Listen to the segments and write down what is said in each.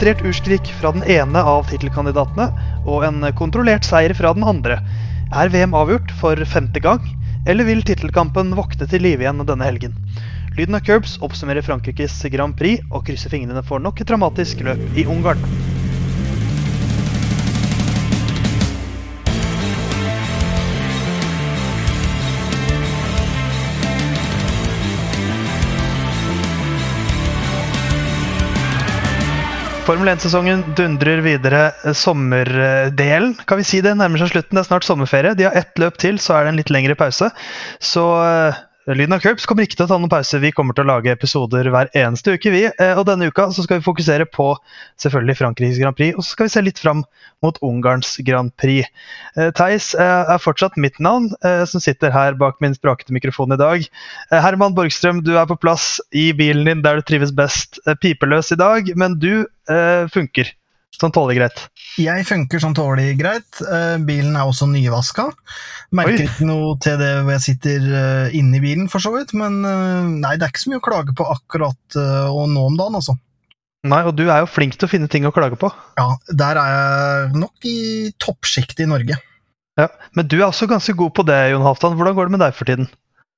frustrert urskrik fra den ene av tittelkandidatene og en kontrollert seier fra den andre. Er VM avgjort for femte gang, eller vil tittelkampen våkne til live igjen denne helgen? Lyden av Curbs oppsummerer Frankrikes Grand Prix og krysser fingrene for nok et dramatisk løp i Ungarn. Formel 1-sesongen dundrer videre. Sommerdelen, kan vi si det, nærmer seg slutten. Det er snart sommerferie. De har ett løp til, så er det en litt lengre pause. Så eh, Lyden av Curbs kommer ikke til å ta noen pause. Vi kommer til å lage episoder hver eneste uke. vi. Eh, og denne uka så skal vi fokusere på selvfølgelig Frankrikes Grand Prix, og så skal vi se litt fram mot Ungarns Grand Prix. Eh, Theis eh, er fortsatt mitt navn, som sitter her bak min sprakete mikrofon i dag. Herman Borgstrøm, du er på plass i bilen din der du trives best. Pipeløs i dag, men du funker. Sånn tålelig greit? Jeg funker sånn tålelig greit. Uh, bilen er også nyvaska. Merker Oi. ikke noe til det hvor jeg sitter uh, inne i bilen, for så vidt. Men nei, det er ikke så mye å klage på akkurat og nå om dagen, altså. Nei, og du er jo flink til å finne ting å klage på. Ja, der er jeg nok i toppsjiktet i Norge. Ja, Men du er også ganske god på det, Jon Halvdan. Hvordan går det med deg for tiden?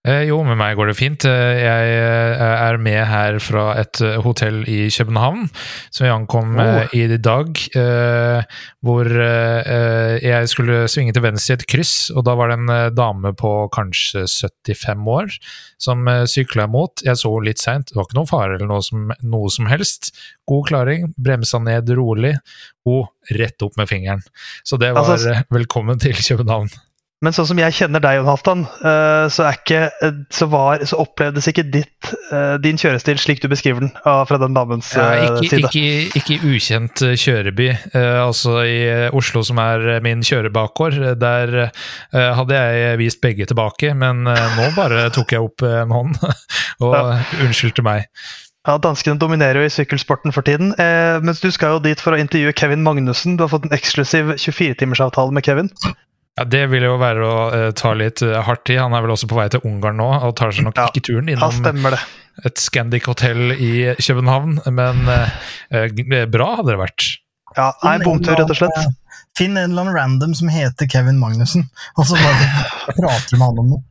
Eh, jo, med meg går det fint. Eh, jeg eh, er med her fra et hotell i København, som jeg ankom oh. i dag. Hvor jeg skulle svinge til venstre i et kryss, og da var det en dame på kanskje 75 år som sykla imot. Jeg så litt seint, det var ikke noen fare eller noe som, noe som helst. God klaring, bremsa ned rolig. Hun rett opp med fingeren. Så det var altså, velkommen til København. Men sånn som jeg kjenner deg, Jon Halvdan, ikke, så, var, så, så, opplevdes ikke ditt, eh, din kjørestil slik du beskriver den fra den damens ja, ikke, side. Ikke, ikke, ukjent kjøreby. Altså i Oslo, som er min kjørebakgård, der hadde jeg vist begge tilbake, men nå bare tok jeg opp en hånd og ja. unnskyldte meg. Ja, Danskene dominerer jo i sykkelsporten for tiden. Eh, mens du skal jo dit for å intervjue Kevin Magnussen. Du har fått en eksklusiv 24-timersavtale med Kevin. Ja, Det vil jo være å uh, ta litt uh, hardt i. Han er vel også på vei til Ungarn nå, og tar seg nok ja, ikke turen innom et Scandic-hotell i København. Men uh, bra hadde det vært. Ja, nei, bomtur, rett og slett. Finn en eller annen random som heter Kevin Magnussen, og så bare prater med han om noe.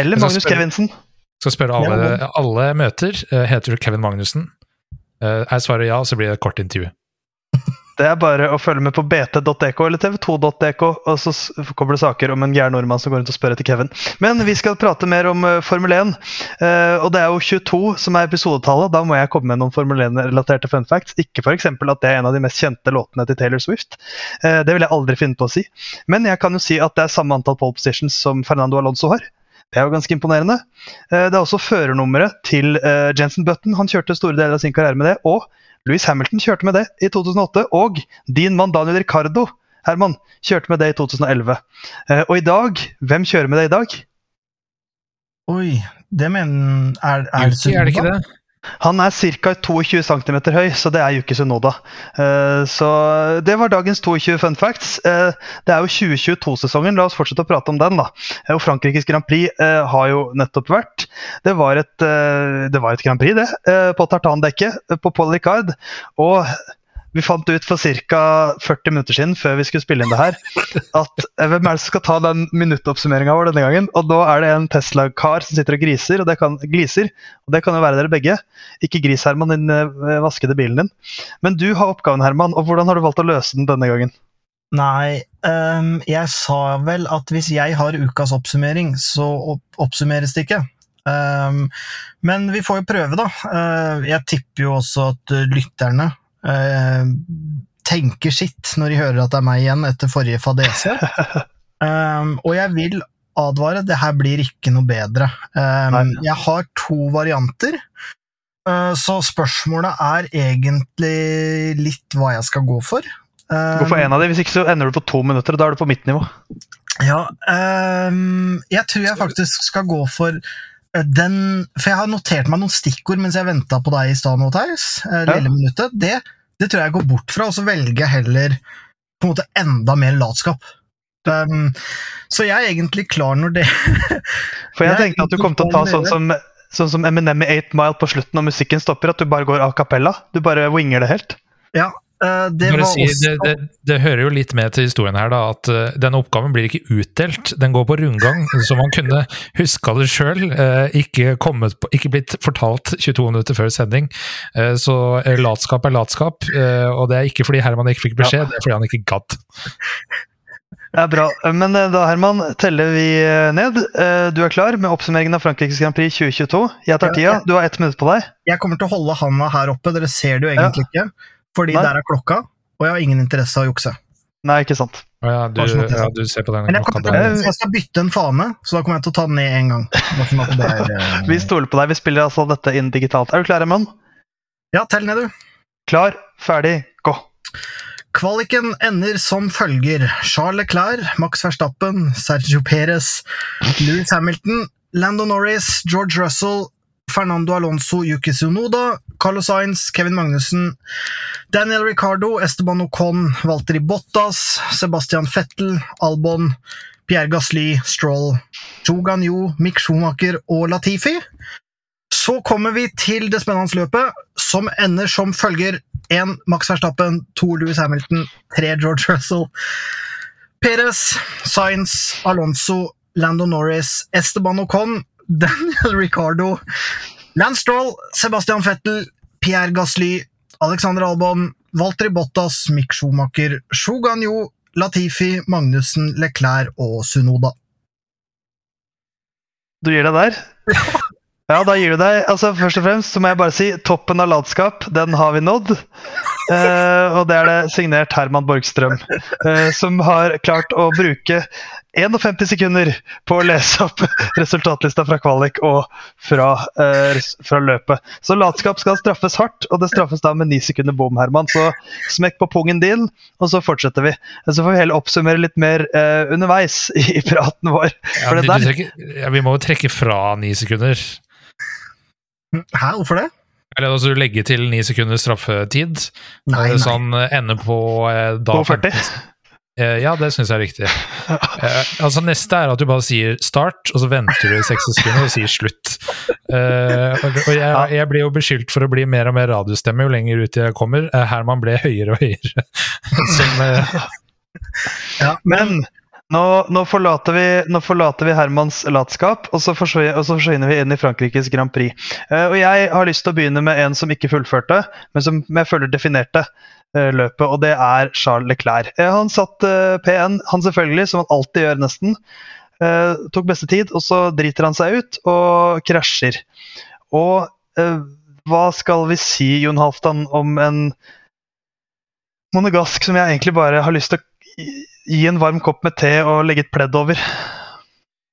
Eller Magnus spør, Kevinsen. Skal spørre alle, alle møter. heter du Kevin Magnussen? er svaret ja, så blir det et kort intervju. Det er bare å følge med på bt.dk eller tv2.dk, og så kommer det saker om en gæren nordmann som går rundt og spør etter Kevin. Men vi skal prate mer om uh, Formel 1. Uh, eh, og det er jo 22 som er episodetallet. Da må jeg komme med noen Formel 1-relaterte fun facts. Ikke f.eks. at det er en av de mest kjente låtene til Taylor Swift. Uh, det vil jeg aldri finne på å si. Men jeg kan jo si at det er samme antall pole positions som Fernando Alonso har. Det er jo ganske imponerende. Det er også førernummeret til Jensen Button. Han kjørte store deler av sin karriere med det. og Louis Hamilton kjørte med det i 2008, og din mann Daniel Ricardo Herman, kjørte med det i 2011. Eh, og i dag, hvem kjører med det i dag? Oi, det mener Er, er, er det ikke det? Han er ca. 22 cm høy, så det er Yuki Sunoda. da. så det var dagens 22 fun facts. Uh, det er jo 2022-sesongen, la oss fortsette å prate om den. da. Uh, og Frankrikes Grand Prix har jo nettopp vært. Det var et, det var et Grand Prix, det, på tartandekket på Paul Ricard. Og vi fant ut for ca. 40 minutter siden før vi skulle spille inn det her, at eh, hvem er det som skal ta den minuttoppsummeringa vår denne gangen? Og da er det en Tesla-kar som sitter og griser, og det kan, gliser. Og det kan jo være dere begge. Ikke gris, Herman, den eh, vaskede bilen din. Men du har oppgaven, Herman, og hvordan har du valgt å løse den denne gangen? Nei, um, jeg sa vel at hvis jeg har ukas oppsummering, så opp oppsummeres det ikke. Um, men vi får jo prøve, da. Uh, jeg tipper jo også at lytterne tenker sitt når de hører at det er meg igjen etter forrige fadese. um, og jeg vil advare, det her blir ikke noe bedre. Um, jeg har to varianter, uh, så spørsmålet er egentlig litt hva jeg skal gå for. Um, gå for en av dem, hvis ikke så ender du på to minutter, og da er du på mitt nivå. Ja, jeg tror jeg faktisk skal gå for den For jeg har notert meg noen stikkord mens jeg venta på deg i stad, Theis. Eh, lille ja. minuttet. Det, det, tror jeg går bort fra, og så velger jeg heller på en måte enda mer latskap. Um, så jeg er egentlig klar når det For jeg, jeg tenkte at du kom til å ta sånn som, sånn som Eminem i 8 Mile på slutten, når musikken stopper, at du bare går a cappella? Du bare winger det helt? Ja, det, sier, også... det, det, det, hører jo litt med til historien her, da, at uh, denne oppgaven blir ikke utdelt. Den går på rundgang, så man kunne huska det sjøl. Uh, ikke, ikke, blitt fortalt 22 minutter før sending. så latskap er latskap, og det er ikke fordi Herman ikke fikk beskjed, ja. det er fordi han ikke gadd. Det er bra. Men da, Herman, teller vi ned. Du er klar med oppsummeringen av Frankrikes Grand Prix 2022. Jeg tar tida. Du har ett minutt på deg. Jeg kommer til å holde handa her oppe. Dere ser det jo egentlig ja. ikke. Fordi Nei. der er klokka, og jeg har ingen interesse av å jukse. Nei, ikke sant. Ja, du, ja, du ser på den der. jeg, jeg skal bytte en fane, så da kommer jeg til å ta den ned én gang. Sånn er, uh... vi stoler på deg. Vi spiller altså dette inn digitalt. Er du klar, Emund? Ja, tell ned, du. Klar, ferdig, gå. Kvaliken ender som følger. Charles Leclerc, Max Verstappen, Sergio Perez, Louis Hamilton, Lando Norris, George Russell, Fernando Alonso, Yuki Sunoda, Carlos Sainz, Kevin Magnussen, Daniel Ricardo, Esteban Ocon, Valtteri Bottas, Sebastian Fettel, Albon, Pierre Gasly, Stroll, Jogan Yu, Mick Schumacher og Latifi. Så kommer vi til det spennende løpet, som ender som følger 1. Max Verstappen, 2. Louis Hamilton, 3. George Russell, Perez, Sainz, Alonso, Lando Norris, Esteban Ocon, Daniel Ricardo, Lance Stroll, Sebastian Fettel, Pierre Gasly, Alexander Albon, Walter Bottas, Mick Schumacher, Shogan Yo, Latifi, Magnussen, Leclerc og Sunoda. Du gir deg der? Ja, da gir du deg. Altså, Først og fremst så må jeg bare si toppen av latskap, den har vi nådd. Eh, og det er det signert Herman Borgstrøm, eh, som har klart å bruke 51 sekunder på å lese opp resultatlista fra kvalik og fra, eh, fra, løpet. Så latskap skal straffes hardt, og det straffes da med ni sekunder bom, Herman. Så smekk på pungen din, og så fortsetter vi. Så får vi heller oppsummere litt mer eh, underveis i, i, praten vår. Ja, du, der... trekker, ja, vi må jo trekke fra ni sekunder. Hæ, hvorfor det? Eller altså legge til ni sekunder straffetid. Nei, nei. Sånn ender på eh, da På 40? 15. Eh, ja, det syns jeg er riktig. Eh, altså Neste er at du bare sier 'start', og så venter du 60 sekunder og sier 'slutt'. Eh, og jeg, jeg, blir jo beskyldt for å bli mer og mer radiostemme jo lenger ut jeg kommer. Herman ble høyere og høyere. Som, ja, men nå, nå, forlater vi, nå, forlater vi, Hermans latskap, og så forsvinner vi inn i Frankrikes Grand Prix. Uh, og Jeg har lyst til å begynne med en som ikke fullførte, men som jeg føler definerte. Eh, løpet, og det er Charles Leclerc. Eh, han satt eh, P1, han selvfølgelig, som han alltid gjør nesten. Tok beste tid, og så driter han seg ut og krasjer. Og hva skal vi si, Jon Halvdan, om en monegask som jeg egentlig bare har lyst til å gi en varm kopp med te og legge et pledd over?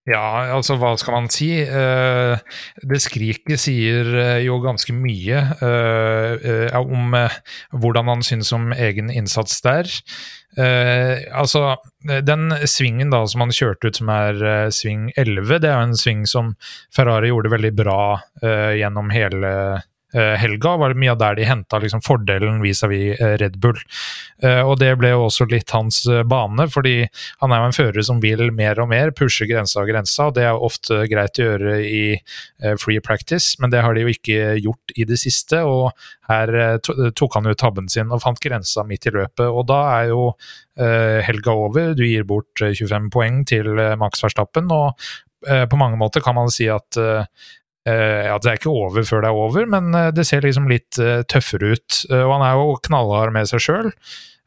Ja, altså hva skal man si? Eh, det skriket sier uh, jo ganske mye eh, om hvordan han synes om egen innsats der. altså, den svingen da som han kjørte ut som er sving 11, det er jo en sving som Ferrari gjorde veldig bra gjennom hele Eh, helga, var det mye av der de henta liksom fordelen vis-à-vis -vis Red Bull. Eh, og det ble jo også litt hans eh, bane, fordi han er jo en fører som vil mer og mer, pushe grensa og grensa, og det er jo ofte greit å gjøre i free practice, men det har de jo ikke gjort i det siste. og her tok han jo tabben sin og fant grensa midt i løpet, og da er jo helga over. Du gir bort 25 poeng til Max Verstappen, og på mange måter kan man si at ja, Det er ikke over før det er over, men uh, det ser liksom litt uh, tøffere ut. og han er jo knallhard med seg sjøl.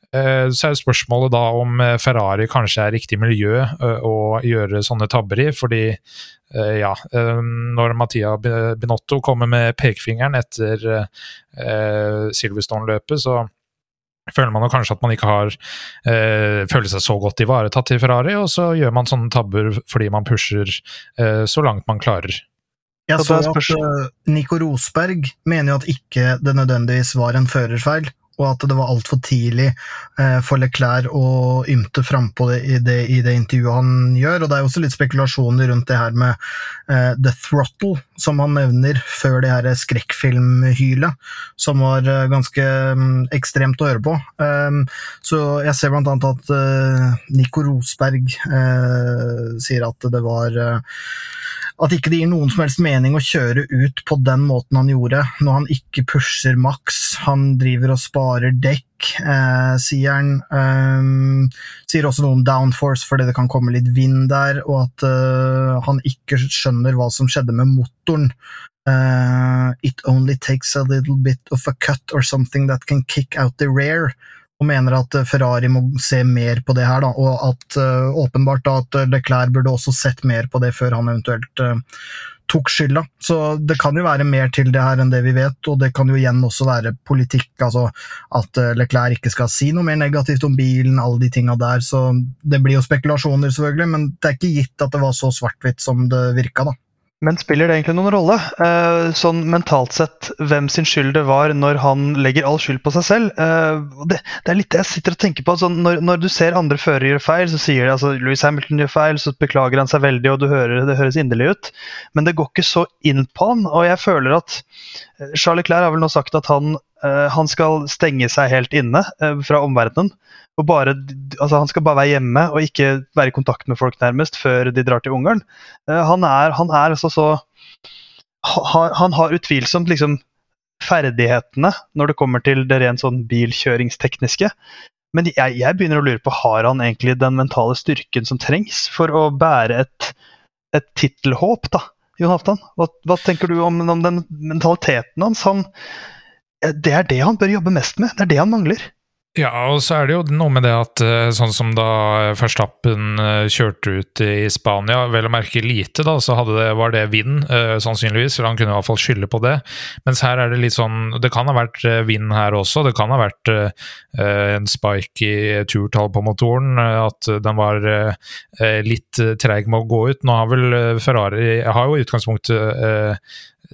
så er spørsmålet da om Ferrari kanskje er riktig miljø å gjøre sånne tabber i. Fordi ja, når Mattia Binotto kommer med pekefingeren etter Silverstone-løpet, så føler man jo kanskje at man ikke har øh, føler seg så godt ivaretatt i Ferrari, og så gjør man sånne tabber fordi man pusher øh, så langt man klarer. Jeg så at uh, Nico Rosberg mener jo at ikke det nødvendigvis var en førerfeil, og at det var altfor tidlig uh, for Leclerc å ymte frampå det, i, det, i det intervjuet han gjør. Og det er også litt spekulasjoner rundt det her med uh, The Throttle, som han nevner før det her skrekkfilmhylet, som var ganske um, ekstremt å høre på. Um, så jeg ser blant annet at Nico Rosberg sier at det var at ikke det gir noen som helst mening å kjøre ut på den måten han gjorde, når han ikke pusher maks. Han driver og sparer dekk, eh, sier han. Um, sier også noe om downforce fordi det kan komme litt vind der, og at uh, han ikke skjønner hva som skjedde med motoren. Uh, it only takes a little bit of a cut or something that can kick out the rear og mener at eh, Ferrari må se mer på det her, da, og at uh, åpenbart da, at Leclerc burde også sett mer på det før han eventuelt uh, tok skylda. Så det kan jo være mer til det her enn det vi vet, og det kan jo igjen også være politikk, altså at Leclerc ikke skal si noe mer negativt om bilen, alle de tinga der, så det blir jo spekulasjoner, selvfølgelig, men det er ikke gitt at det var så svart-hvitt som det virka, da. Men spiller det egentlig noen rolle, eh, sånn mentalt sett, hvem sin skyld det var når han legger all skyld på seg selv? Eh, det, det, er litt det jeg sitter og tenker på. Sånn, når, når, du ser andre førere gjøre feil, så sier de altså Louis Hamilton gjør feil, så beklager han seg veldig, og hører, det høres inderlig ut. Men det går ikke så inn på han, og jeg føler at eh, Charlie Clair har vel nå sagt at han, han skal stenge seg helt inne eh, fra omverdenen. Og bare, altså han skal bare være hjemme og ikke være i kontakt med folk nærmest før de drar til Ungarn. Uh, han, er, han er altså så Han har utvilsomt liksom ferdighetene når det kommer til det rent sånn bilkjøringstekniske. Men jeg, jeg, begynner å lure på har han egentlig den mentale styrken som trengs for å bære et, et tittelhåp, da, Jon Halvdan? Hva, hva, tenker du om, om den mentaliteten hans? Han, det er det han bør jobbe mest med. Det er det han mangler. Ja, og så er det jo noe med det at eh, sånn som da Verstappen eh, kjørte ut i Spania, vel å merke lite, da, så det, var det vind, eh, sannsynligvis. Eller han kunne i hvert fall skylde på det. Mens her er det litt sånn Det kan ha vært vind her også. Det kan ha vært en spike i turtall på motoren. At den var litt treig med å gå ut. Nå har vel Ferrari har jo i utgangspunktet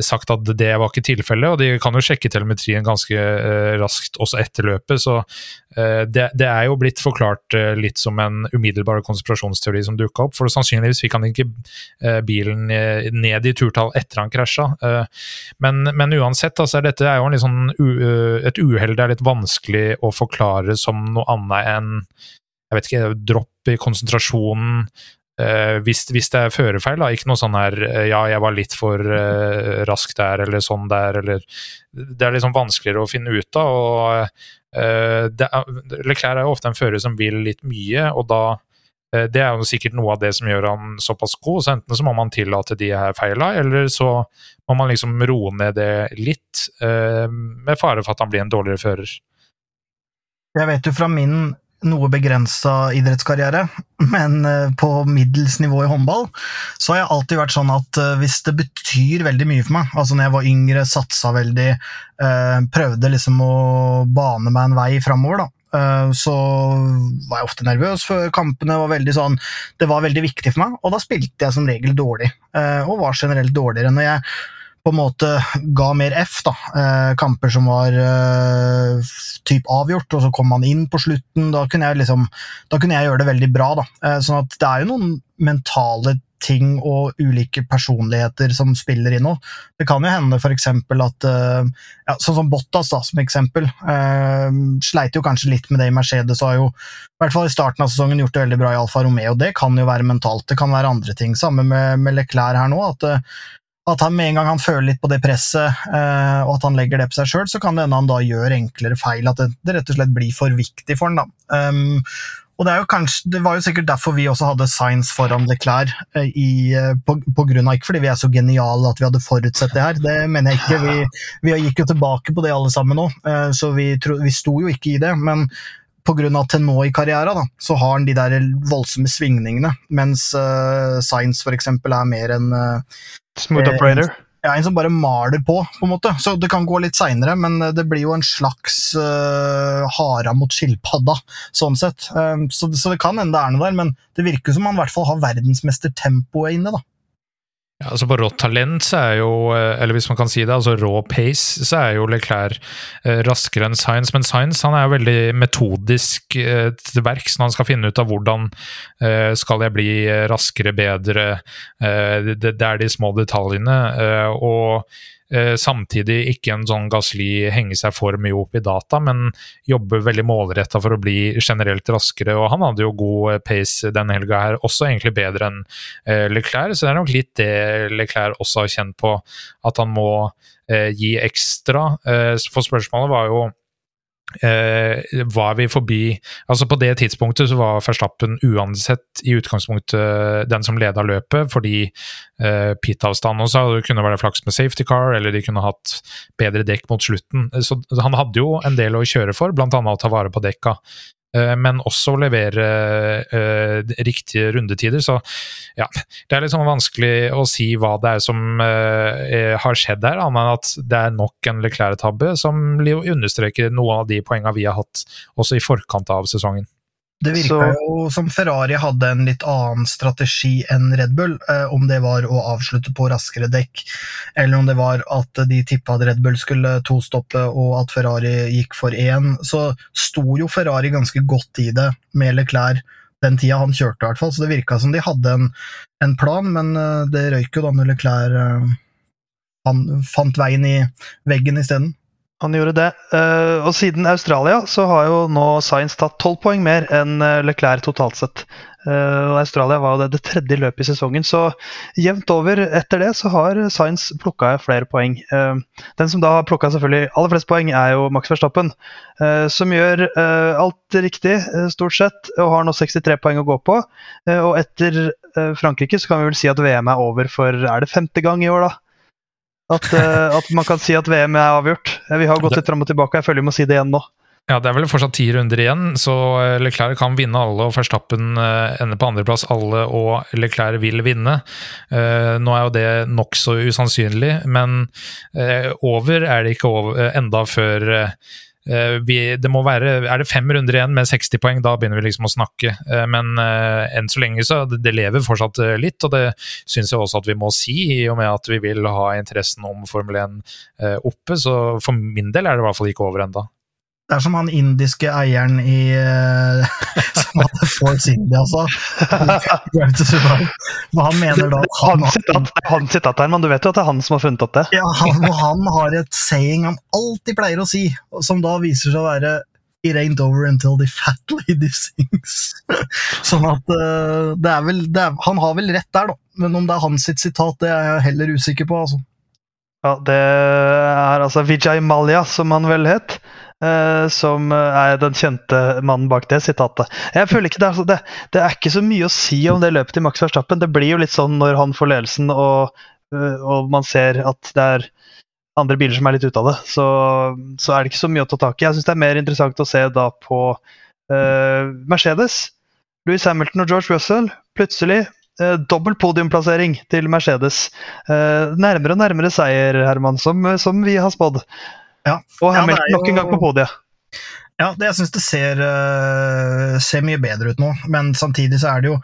sagt at det var ikke tilfellet, og de kan jo sjekke telemetrien ganske uh, raskt også etter løpet. Så uh, det, det, er jo blitt forklart uh, litt som en umiddelbar konspirasjonsteori som dukka opp. For sannsynligvis fikk han ikke bilen ned i turtall etter han krasja. Men, men, uansett, altså, dette er jo sånn, et uhell det er litt vanskelig å forklare som noe annet enn jeg vet ikke, dropp i konsentrasjonen, Uh, hvis, hvis, det er førerfeil, da, ikke noe sånn her uh, ja, jeg var litt for uh, rask der, eller sånn der, eller Det er liksom vanskeligere å finne ut av. og Leclerc er jo ofte en fører som vil litt mye, og da Det er jo sikkert noe av det som gjør han såpass god, så enten så må man tillate de her feila, eller så må man liksom roe ned det litt, med fare for at han blir en dårligere fører. Jeg vet jo fra min noe begrensa idrettskarriere, men eh, på middels nivå i håndball, så har jeg alltid vært sånn at eh, hvis det betyr veldig mye for meg, altså når jeg var yngre, satsa veldig, eh, prøvde liksom å bane meg en vei framover, da, så var jeg ofte nervøs før kampene. Var veldig sånn, det var veldig viktig for meg, og da spilte jeg som regel dårlig. Og var generelt dårligere. Når jeg på en måte ga mer F. da, eh, Kamper som var eh, typ avgjort, og så kom man inn på slutten. Da kunne jeg liksom, da kunne jeg gjøre det veldig bra. da. Eh, sånn at det er jo noen mentale ting og ulike personligheter som spiller inn òg. Det kan jo hende f.eks. at ja, Sånn som Bottas, da, som eksempel. Eh, sleit jo kanskje litt med det i Mercedes og har jo i hvert fall i starten av sesongen gjort det veldig bra i Alfa Romeo. Det kan jo være mentalt, det kan være andre ting. Samme med, med Leclerc her nå. at at han med en gang han føler litt på det presset, eh, og at han legger det på seg sjøl, så kan det hende han da gjør enklere feil. At det, det, rett og slett blir for viktig for han da. Um, og det, kanskje, det, var jo sikkert derfor vi også hadde Science foran Leclerc. Eh, i, eh, på, på, grunn av, ikke fordi vi er så geniale at vi hadde forutsett det her, det mener jeg ikke. Vi, vi gikk jo tilbake på det alle sammen nå, eh, så vi, tro, vi sto jo ikke i det. men pga. til nå i karrieren, da, så har han de der voldsomme svingningene, mens uh, Science f.eks. er mer en uh, Smooth operator? Ja, en som bare maler på, på en måte. Så det kan gå litt seinere, men det blir jo en slags uh, hara mot skilpadda, sånn sett. Um, så, så, det kan hende det er noe der, men det virker som han i hvert fall har verdensmestertempoet inne, da. Ja, altså På rått talent, så er jo, eh, eller hvis man kan si det, altså rå pace, så er jo Leclerc eh, raskere enn Science. Men Science han er jo veldig metodisk eh, til verks når han skal finne ut av hvordan skal jeg bli raskere, bedre. Det, er de små detaljene. Og eh, samtidig ikke en sånn Gasli henge seg for mye opp i data, men jobbe veldig målretta for å bli generelt raskere. Og han hadde jo god pace denne helga her, også egentlig bedre enn eh, Leclerc, så det er nok litt det Leclerc også har kjent på, at han må eh, gi ekstra. Eh, for spørsmålet var jo eh, var vi forbi Altså På det tidspunktet så var Verstappen uansett i utgangspunktet den som leda løpet, fordi uh, pit-avstanden også det kunne være flaks med safety car, eller de kunne hatt bedre dekk mot slutten. Så han hadde jo en del å kjøre for, bl.a. å ta vare på dekka. Eh, men også levere uh, riktige rundetider. Så ja, det er litt sånn vanskelig å si hva det er som uh, har skjedd her, annet enn at det er nok en Leclerc-tabbe som understreker noen av de poengene vi har hatt også i forkant av sesongen. Det virka jo som Ferrari hadde en litt annen strategi enn Red Bull, eh, om det var å avslutte på raskere dekk, eller om det var at de tippa at Red Bull skulle tostoppe og at Ferrari gikk for én. Så sto jo Ferrari ganske godt i det med Leclerc den tida han kjørte, i hvert fall. Så det virka som de hadde en, en plan, men eh, det røyk jo da når Leclerc eh, han fant veien i veggen isteden. Han gjorde det. Uh, og siden Australia så har jo nå Science tatt tolv poeng mer enn eh, Leclerc totalt sett. Uh, og Australia var jo det, det tredje løpet i sesongen, så jevnt over etter det så har Science plukka flere poeng. Den som da har plukka selvfølgelig aller flest poeng, er jo Max Verstappen, som gjør alt riktig, stort sett, og har nå 63 poeng å gå på. og etter Frankrike så kan vi vel si at VM er over for er det femte gang i år, da? At, uh, at, man kan si at VM er avgjort. Vi har gått litt fram og tilbake. Jeg føler vi må si det igjen nå. Ja, Det er vel fortsatt ti runder igjen, så eh, Leclerc kan vinne alle, og Verstappen uh, ender på andreplass alle, og Leclerc vil vinne. Nå er jo det nokså usannsynlig, men over er det ikke over, enda før Eh, vi, det må være, Er det fem runder igjen med 60 poeng, da begynner vi liksom å snakke. Eh, men uh, enn så lenge så det, lever fortsatt litt, og det syns jeg også at vi må si, i og med at vi vil ha interessen om Formel 1 uh, oppe. Så for min del er det i hvert fall ikke over enda. Det er som han indiske eieren i uh, Som hadde Force India, altså. Hva han mener da han, han, han sitat men du vet jo at det er han som har funnet opp det? Ja, han, han har et saying han alltid pleier å si, som da viser seg å være It ain't over until the fat lady sings. sånn at uh, det er vel det er, Han har vel rett der, da. Men om det er hans sitat, det er jeg heller usikker på. altså. Ja, Det er altså Vijay Malia, som han vel het. Uh, som er den kjente mannen bak det sitatet. Jeg føler ikke det er, det, det er, ikke så mye å si om det løpet til Max Verstappen. Det blir jo litt sånn når han får ledelsen og, uh, og man ser at det er andre biler som er litt ute av det, så, så, er det ikke så mye å ta tak i. Jeg syns det er mer interessant å se da på uh, Mercedes. Louis Hamilton og George Russell plutselig Eh, dobbel podiumplassering til Mercedes. Eh, nærmere og nærmere seier, Herman, som, som vi har spådd. Ja. Og Hamilton jo... nok en gang på podiet. Ja, det, jeg syns det ser, uh, ser, mye bedre ut nå, men samtidig så er det jo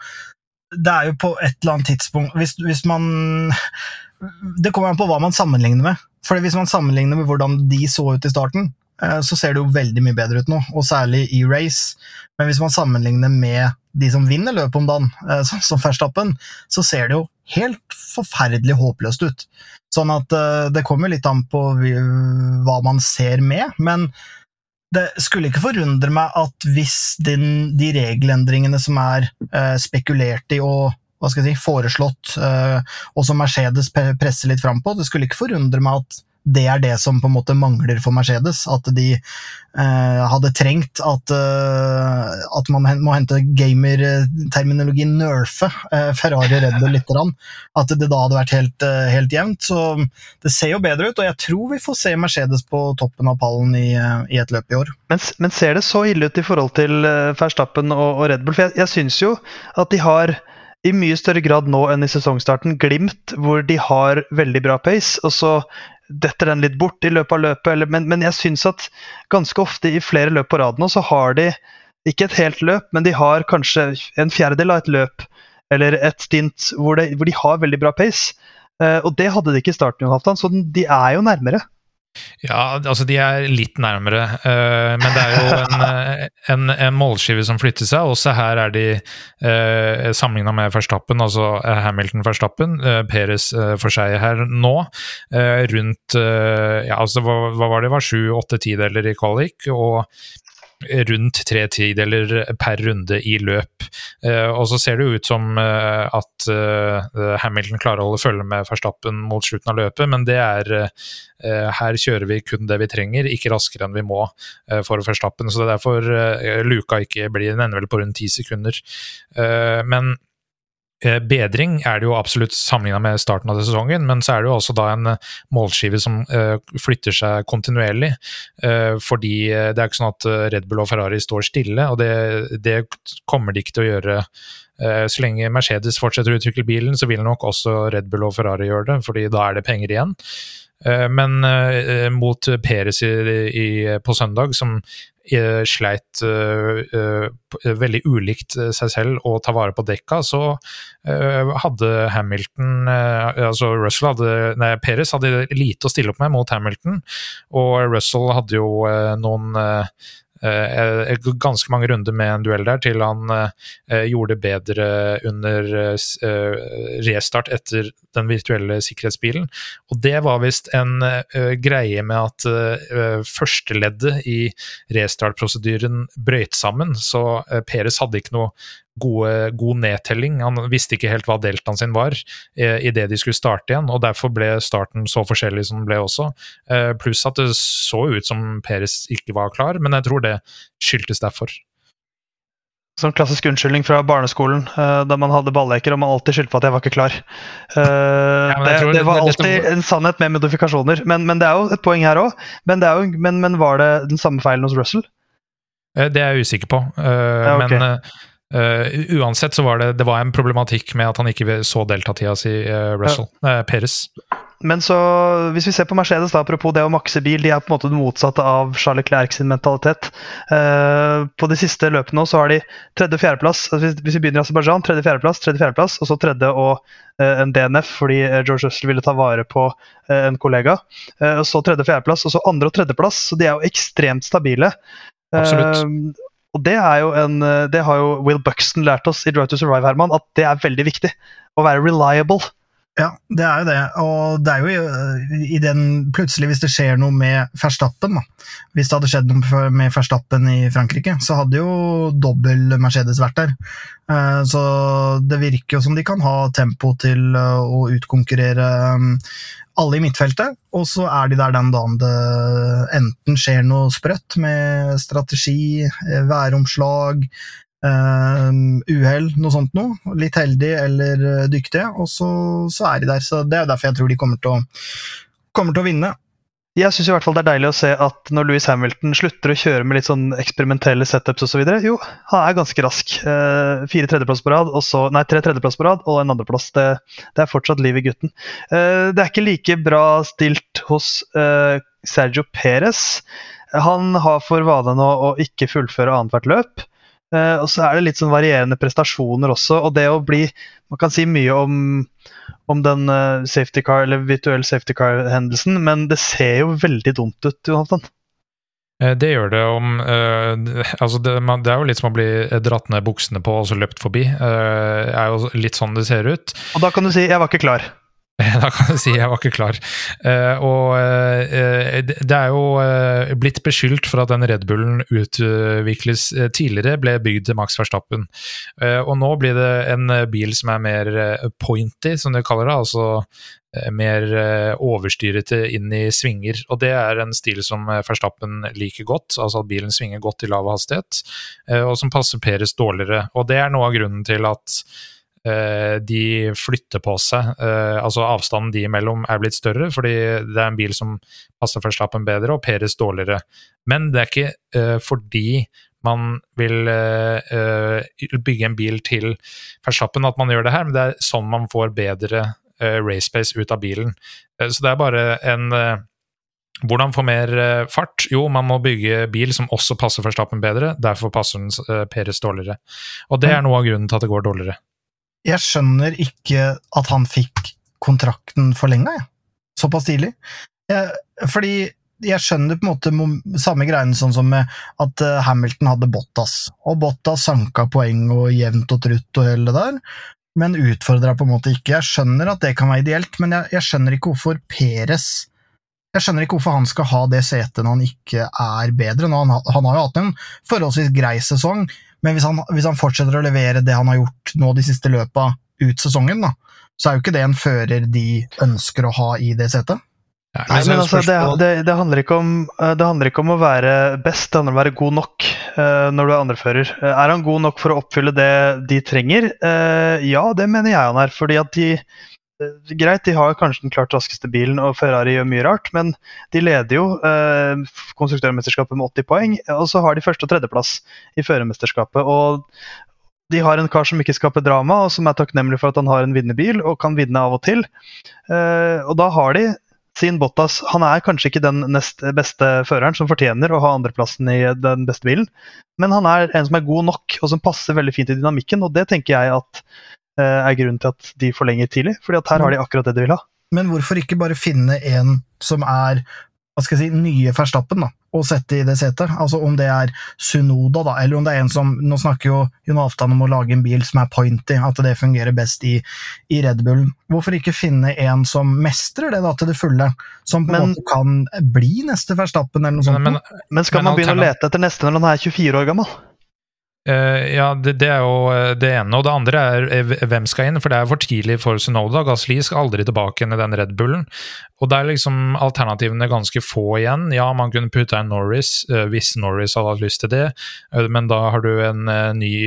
Det er jo på et eller annet tidspunkt Hvis, hvis man Det kommer an på hva man sammenligner med. For hvis man sammenligner med hvordan de så ut i starten, uh, så ser det jo veldig mye bedre ut nå, og særlig i race. Men hvis man sammenligner med de som vinner løpet om dagen, uh, som Verstappen, så ser det jo helt forferdelig håpløst ut. Sånn at uh, det kommer litt an på hva man ser med, men det skulle ikke forundre meg at hvis din, de regelendringene som er uh, spekulert i og hva skal jeg si, foreslått, uh, og som Mercedes presser litt fram på, det skulle ikke forundre meg at det er det som på en måte mangler for Mercedes. At de eh, hadde trengt at, eh, at man må hente gamerterminologi nerfe eh, Ferrari Red Bull litt. At det da hadde vært helt, eh, helt, jevnt. Så det ser jo bedre ut, og jeg tror vi får se Mercedes på toppen av pallen i, eh, i et løp i år. Men, men, ser det så ille ut i forhold til eh, Verstappen og, og Red Bull? For jeg, jeg syns jo at de har i mye større grad nå enn i sesongstarten Glimt, hvor de har veldig bra pace. og så detter den litt bort i løpet av løpet. Eller, men, men, jeg syns at ganske ofte i flere løp på rad nå, så har de ikke et helt løp, men de har kanskje en fjerdedel av et løp eller et stint hvor, det, hvor de har veldig bra pace. Uh, og det hadde de ikke i starten, Jonathan, så de er jo nærmere. Ja, altså de er litt nærmere, uh, men det er jo en, eh, en, en, målskive som flytter seg. Også her er de uh, sammenligna med Verstappen, altså Hamilton-Verstappen. Uh, Peres uh, for seg her nå. rundt ja, altså hva, hva, var det, var sju-åtte tideler i kvalik, og rundt tre tideler per runde i løp. Eh, og så ser det ut som eh, at eh, Hamilton klarer å holde følge med Verstappen mot slutten av løpet, men det er her kjører vi kun det vi trenger, ikke raskere enn vi må for Verstappen. Så det er derfor luka ikke blir Den ender på rundt ti sekunder. Men bedring er det jo absolutt sammenligna med starten av sesongen, men så er det jo også da en eh, målskive som uh, flytter seg kontinuerlig. Fordi det er ikke sånn at Red Bull og Ferrari står stille, og det, det kommer de ikke til å gjøre. Så lenge Mercedes fortsetter å utvikle bilen, så vil nok også Red Bull og Ferrari gjøre det, fordi da er det penger igjen. Men mot Peres i, i, på søndag, som Eh, sleit veldig ulikt seg selv å ta vare på dekka, så hadde Hamilton Altså Russell hadde Nei, Peres hadde lite å stille opp med mot Hamilton, og Russell hadde jo noen Eh, ganske mange runder med en duell der, til han eh, gjorde det bedre under eh, restart etter den virtuelle sikkerhetsbilen. Og det var visst en greie med at førsteleddet i restartprosedyren brøyt sammen, så Peres hadde ikke noe gode, god nedtelling. Han visste ikke helt hva deltaen sin var eh, idet de skulle starte igjen, og derfor ble starten så forskjellig som den ble også. Eh, pluss at det så ut som Peres ikke var klar, men jeg tror det skyldtes derfor. Sånn klassisk unnskyldning fra barneskolen eh, da man hadde balleker og man alltid skyldte på at jeg var ikke klar. Eh, ja, det, det, var alltid en sannhet med modifikasjoner, men, men det er jo et poeng her òg. Men, men, men, var det den samme feilen hos Russell? Det er jeg usikker på, uh, ja, okay. men Uh, uansett så var det, det var en problematikk med at han ikke så deltatida si, uh, Russell. Ja. Uh, Peres. Men så, hvis vi ser på Mercedes, da, apropos det å makse bil, de er på en måte det motsatte av Charles Leclerc sin mentalitet. På de siste løpene så har de tredje- og fjerdeplass. Altså hvis, hvis vi begynner i Aserbajdsjan, tredje- fjerdeplass, tredje- fjerdeplass, og så tredje og en DNF fordi George Russell ville ta vare på en kollega. og så tredje- og fjerdeplass, og så andre- og tredjeplass. Så de er jo ekstremt stabile. Absolutt. Og det, en, eh, det har jo Will Buxton lært oss i Drive to Survive, Herman, at det er veldig viktig. Å være reliable. Ja, det er jo det. Og det er jo eh, i den Plutselig, hvis det skjer noe med Verstappen, da. Hvis det hadde skjedd noe med Verstappen i Frankrike, så hadde jo dobbel Mercedes vært der. Eh, så det virker jo som de kan ha tempo til å utkonkurrere alle i midtfeltet, og så er de der den dagen det enten skjer noe sprøtt med strategi, eh, væromslag, uh, uhell, noe sånt noe. Litt heldig eller dyktig dyktige, og så, så, er de der. Så Det er derfor jeg tror de kommer til å, kommer til å vinne. Jeg syns det er deilig å se at når Louis Hamilton slutter å kjøre med litt sånn eksperimentelle setups osv. Jo, han er ganske rask. Eh, fire tredjeplass på rad, og så, nei, tre tredjeplass på rad og en andreplass. Det, det er fortsatt liv i gutten. Eh, det er ikke like bra stilt hos eh, Sergio Perez. Han har for vane nå å ikke fullføre annethvert løp. Eh, og så er det litt sånn varierende prestasjoner også, og det å bli Man kan si mye om om den uh, safety car, eller virtuell safety car-hendelsen, men det ser jo veldig dumt ut, Jonathan. Eh, det gjør det om uh, altså det, man, det, er jo litt som å bli dratt ned buksene på og så løpt forbi. Uh, er jo litt sånn det ser ut. Og da kan du si 'jeg var ikke klar'. Da kan du si jeg var ikke klar. Uh, og uh, det er jo blitt beskyldt for at den Red Bullen utvikles tidligere, ble bygd til Max Verstappen. og nå blir det en bil som er mer pointy, som de kaller det. Altså mer overstyrete inn i svinger. Og det er en stil som Verstappen liker godt, altså at bilen svinger godt i lav hastighet, og som passer Peres dårligere. Og det er noe av grunnen til at Eh, de flytter på seg. Eh, altså Avstanden de imellom er blitt større, fordi det er en bil som passer Verstappen bedre, og Peres dårligere. Men det er ikke eh, fordi man vil bygge en bil til Verstappen at man gjør det her, men det er sånn man får bedre race space ut av bilen. så det er bare en hvordan få mer fart? Jo, man må bygge bil som også passer Verstappen bedre. Derfor passer den Peres dårligere. Og det er noe av grunnen til at det går dårligere jeg skjønner ikke at han fikk kontrakten forlenga, jeg. Såpass tidlig. Fordi jeg skjønner på en måte samme greiene sånn som at uh, Hamilton hadde Bottas, og Bottas sanka poeng og jevnt og trutt og hele det der, men utfordra på en måte ikke. Jeg skjønner at det kan være ideelt, men jeg, jeg skjønner ikke hvorfor Peres jeg skjønner ikke hvorfor han skal ha det setet når han ikke er bedre. Han, har jo hatt en forholdsvis grei sesong, men hvis han, hvis han, fortsetter å levere det han har gjort nå de siste løpa ut sesongen, da, så er jo ikke det en fører de ønsker å ha i det setet. Ja, Nei, men altså, det, det, det, handler om, eh, det, handler ikke om, å være best, det handler om å være god nok uh, når du er andrefører. Uh, er han god nok for å oppfylle det de trenger? Uh, ja, det mener jeg han er. fordi at de Greit, de har kanskje den klart raskeste bilen, og Ferrari gjør mye rart, men de leder jo konstruktørmesterskapet med 80 poeng, og så har de første- og tredjeplass i førermesterskapet. og de har en kar som ikke skaper drama, og som er takknemlig for at han har en vinnerbil og kan vinne av og til. Eh, og da har de sin Bottas. Han er kanskje ikke den nest beste føreren som fortjener å ha andreplassen i den beste bilen, men han er en som er god nok, og som passer veldig fint i dynamikken. Og det tenker jeg at er grunnen til at de forlenger tidlig, fordi at her har de akkurat det de vil ha. Men hvorfor ikke bare finne en som er hva skal jeg si, nye Verstappen, da, og sette i det setet. Altså Om det er Sunoda, da, eller om det er en som Nå snakker jo Jon Halvdan om å lage en bil som er pointy, at det fungerer best i, i Red Bullen. Hvorfor ikke finne en som mestrer det da til det fulle? Som på en måte kan bli neste Verstappen, eller noe sånt? Men, men, men skal men man begynne å lete etter neste når han er 24 år gammel? Uh, ja, det, det, er jo eh, det ene. Og det andre er uh, hvem skal inn, for det er for tidlig for Sunoda. Gasli skal aldri tilbake inn i den Red Bullen. Og det er liksom alternativene ganske få igjen. Ja, man kunne putta inn Norris hvis Norris hadde hatt lyst til det, men da har du en ny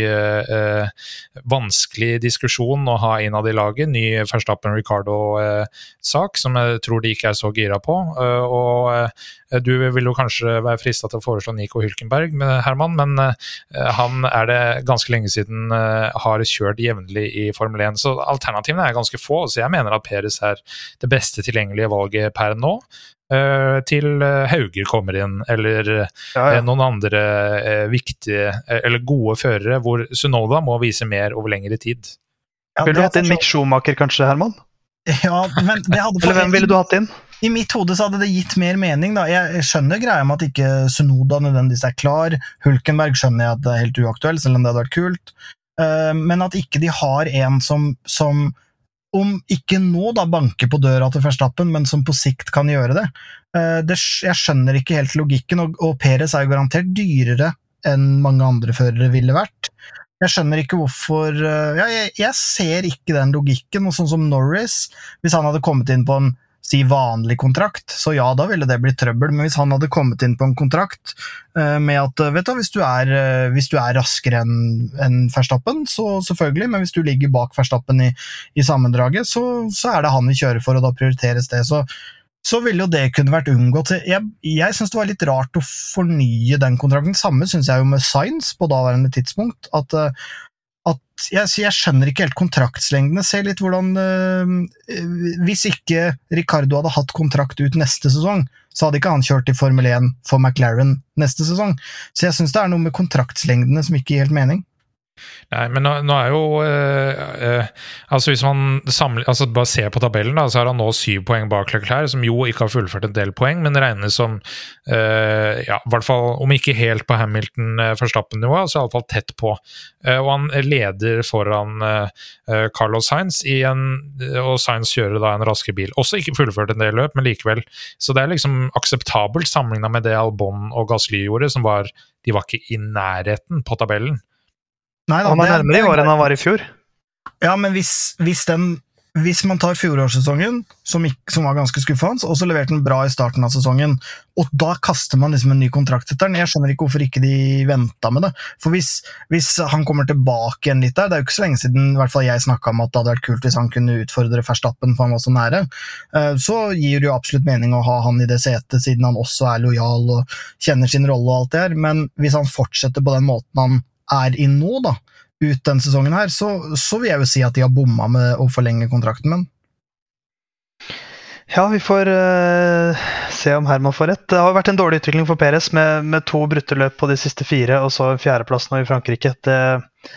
vanskelig diskusjon å ha innad i laget. Ny Verstappen Ricardo-sak som jeg tror de ikke er så gira på. og du vil jo kanskje være frista til å foreslå Nico Hylkenberg, Herman, men han er det ganske lenge siden uh, har kjørt jevnlig i Formel 1. Så alternativene er ganske få. Så jeg mener at Peres er det beste tilgjengelige valget per nå. Uh, til uh, Hauger kommer inn, eller ja, ja. noen andre viktige eller gode førere, hvor Sunoda må vise mer over lengre tid. Ja, Ville du hatt inn Mick Schumacher kanskje, Herman? Ja, men det hadde Eller hvem ville du hatt inn? I mitt hode så hadde det gitt mer mening. da. Jeg skjønner greia med at ikke Sunoda nødvendigvis er klar. Hulkenberg skjønner jeg at det er helt uaktuelt, selv om det hadde vært kult. Eh, men at ikke de har en som, som om ikke nå da banker på døra til Verstappen, men som på sikt kan gjøre det. Eh, det jeg skjønner ikke helt logikken, og, og Peres er jo garantert dyrere enn mange andre førere ville vært. Jeg skjønner ikke hvorfor eh, ja, jeg, jeg, ser ikke den logikken. og Sånn som Norris, hvis han hadde kommet inn på en si vanlig kontrakt, så ja, da ville det blitt trøbbel. Men hvis han hadde kommet inn på en kontrakt uh, med at vet du, hvis du er, uh, hvis du er raskere enn en Verstappen, så selvfølgelig, men hvis du ligger bak Verstappen i, i sammendraget, så, så, er det han vi kjører for, og da prioriteres det. Så så ville jo det kunne vært unngått. Jeg, jeg syns det var litt rart å fornye den kontrakten. Samme syns jeg jo med Science på daværende tidspunkt. At, eh, at jeg, jeg, skjønner ikke helt kontraktslengdene. Se litt hvordan øh, Hvis ikke Ricardo hadde hatt kontrakt ut neste sesong, så hadde ikke han kjørt i Formel 1 for McLaren neste sesong. Så jeg syns det er noe med kontraktslengdene som ikke gir helt mening. Nei, men nå, nå er jo øh, øh, Altså Hvis man samler, altså bare ser på tabellen, da, så har han nå syv poeng bak Leclerc, som jo ikke har fullført en del poeng, men regnes som øh, ja, hvert fall, Om ikke helt på Hamilton-Verstappen-nivå, så iallfall tett på. og han leder foran Carlos Sainz, i en, og Sainz kjører da en raske bil. Også ikke fullført en del løp, men likevel. Så det er liksom akseptabelt sammenligna med det Albon og Gasly gjorde, som var De var ikke i nærheten på tabellen. Nei, da, han er nærmere i år enn han var i fjor. Ja, men hvis, hvis, den, hvis man tar fjorårssesongen, som, som, var ganske skuffende, og så leverte den bra i starten av sesongen, og da kaster man liksom en ny kontrakt etter den Jeg skjønner ikke hvorfor ikke de venta med det. For hvis, hvis, han kommer tilbake igjen litt der Det er jo ikke så lenge siden i hvert fall jeg snakka om at det hadde vært kult hvis han kunne utfordre Verstappen, for han var så nære. Eh, så gir det jo absolutt mening å ha han i det setet, siden han også er lojal og kjenner sin rolle og alt det her, men hvis han fortsetter på den måten han er i nå, da, ut den sesongen her, så, så vil jeg jo si at de har bomma med å forlenge kontrakten med Ja, vi får uh, se om Herman får rett. Det har vært en dårlig utvikling for Perez med, med to brutte løp på de siste fire, og så fjerdeplass nå i Frankrike. Det,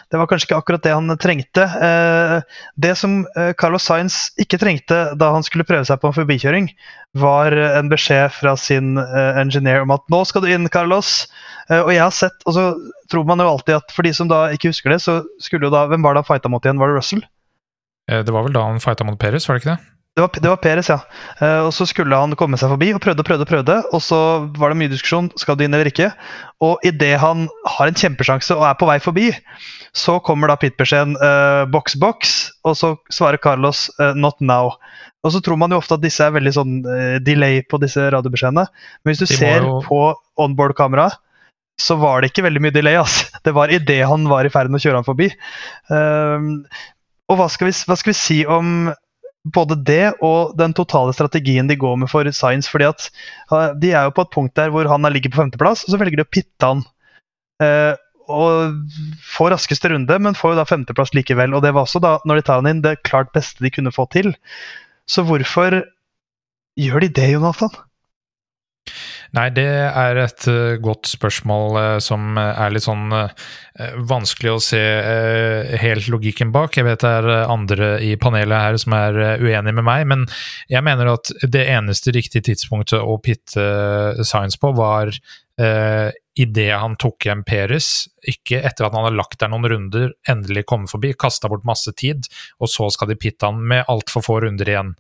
det, var kanskje ikke akkurat det han trengte. Uh, det som uh, Carlos Sainz ikke trengte da han skulle prøve seg på en forbikjøring, var en beskjed fra sin engineer om at 'nå skal du inn, Carlos'. og jeg har sett, og så tror man jo alltid at for de som da ikke husker det, så skulle jo da Hvem var det han fighta mot igjen? Var det Russell? Det var vel da han fighta mot Perez, var det ikke det? Det var, det var Peres, ja. Uh, og Så skulle han komme seg forbi og prøvde og prøvde. Og prøvde, og så var det mye diskusjon skal du inn eller ikke. Og idet han har en kjempesjanse og er på vei forbi, så kommer da pit-beskjeden uh, box, box, og så svarer Carlos uh, not now. Og så tror man jo ofte at disse er veldig sånn delay på disse radiobeskjedene. Men hvis du ser jo... på onboard-kameraet, så var det ikke veldig mye delay. Altså. Det var idet han var i ferd med å kjøre han forbi. og hva skal, vi, hva skal vi si om både det og den totale strategien de går med for Science. fordi at De er jo på et punkt der hvor han ligger på femteplass, og så velger de å pitte han. Eh, og får raskeste runde, men får jo da femteplass likevel. Og det var også da, når de tar han inn, det klart beste de kunne få til. Så hvorfor gjør de det, Jonathan? Nei, det er et uh, godt spørsmål uh, som er litt sånn vanskelig å se helt logikken bak. Jeg vet det er andre i panelet her som er uenig med meg, men jeg mener at det eneste riktige tidspunktet å pitte Science på, var uh, idet han tok hjem Peres, ikke etter at han hadde lagt der noen runder, endelig kommet forbi, kasta bort masse tid, og så skal de pitte han med altfor få runder igjen.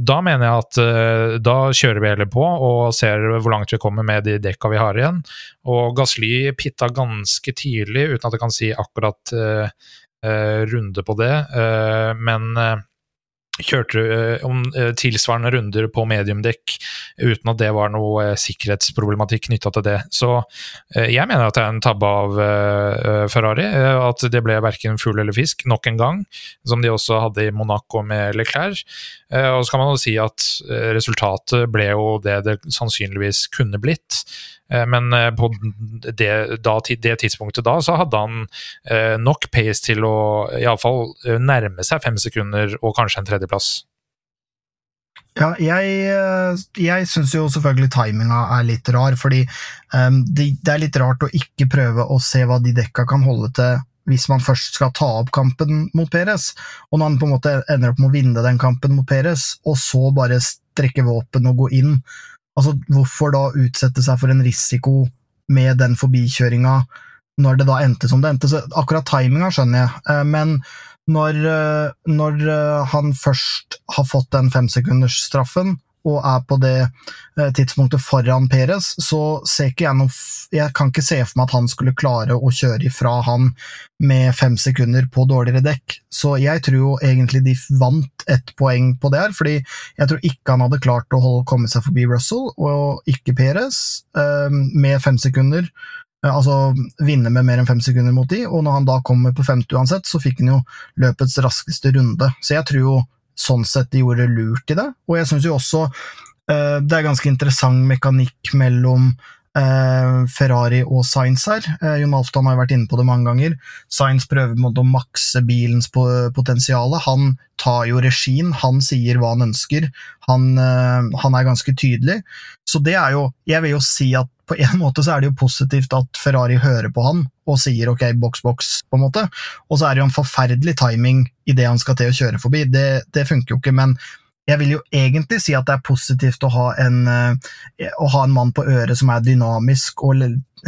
Da mener jeg at eh, da kjører vi heller på og ser hvor langt vi kommer med de dekka vi har igjen. Og Gasly pitta ganske tidlig, uten at jeg kan si akkurat eh, uh, runde på det, men kjørte om uh, tilsvarende runder på mediumdekk uten at det var noe uh, sikkerhetsproblematikk knytta til det. Så jeg mener at det er en tabbe av Ferrari. At det ble verken fugl eller fisk, nok en gang. Som de også hadde i Monaco med Leclerc. og så kan man jo si at resultatet ble jo det det sannsynligvis kunne blitt. Eh, men eh, på det, da, det, tidspunktet da, så hadde han eh, nok pace til å iallfall nærme seg fem sekunder og kanskje en tredjeplass. Ja, jeg, jeg syns jo selvfølgelig timinga er litt rar, fordi um, det, det, er litt rart å ikke prøve å se hva de dekka kan holde til hvis man først skal ta opp kampen mot Peres, og når han på en måte ender opp med å vinne den kampen mot Peres, og så bare strekke våpen og gå inn Altså, hvorfor da utsette seg for en risiko med den forbikjøringa når det da endte som det endte? Så akkurat timinga skjønner jeg, eh, men når, eh, når eh, han først har fått den femsekundersstraffen, og er på det eh, tidspunktet foran Perez, så ser ikke jeg noe Jeg kan ikke se for meg at han skulle klare å kjøre ifra han med fem sekunder på dårligere dekk. Så jeg tror jo egentlig de vant ett poeng på det her, fordi jeg tror ikke han hadde klart å holde, komme seg forbi Russell, og ikke Perez, eh, med fem sekunder. Eh, altså vinne med mer enn fem sekunder mot de, og når han da kommer på femte uansett, så fikk han jo løpets raskeste runde. Så jeg tror jo sånn sett de gjorde lurt i det. Og jeg syns jo også uh, det er ganske interessant mekanikk mellom Ferrari og Sainz her. Uh, Jon Alftan har jo vært inne på det mange ganger. Sainz prøver å makse bilens potensial. Han tar jo regien, han sier hva han ønsker. Han, han er ganske tydelig. Så det er jo Jeg vil jo si at på en måte så er det jo positivt at Ferrari hører på han og sier ok, boks, boks, på en måte. Og så er det jo en forferdelig timing i det han skal til å kjøre forbi. Det, det funker jo ikke, men jeg vil jo egentlig si at det er positivt å ha en, uh, å ha en mann på øret som er dynamisk og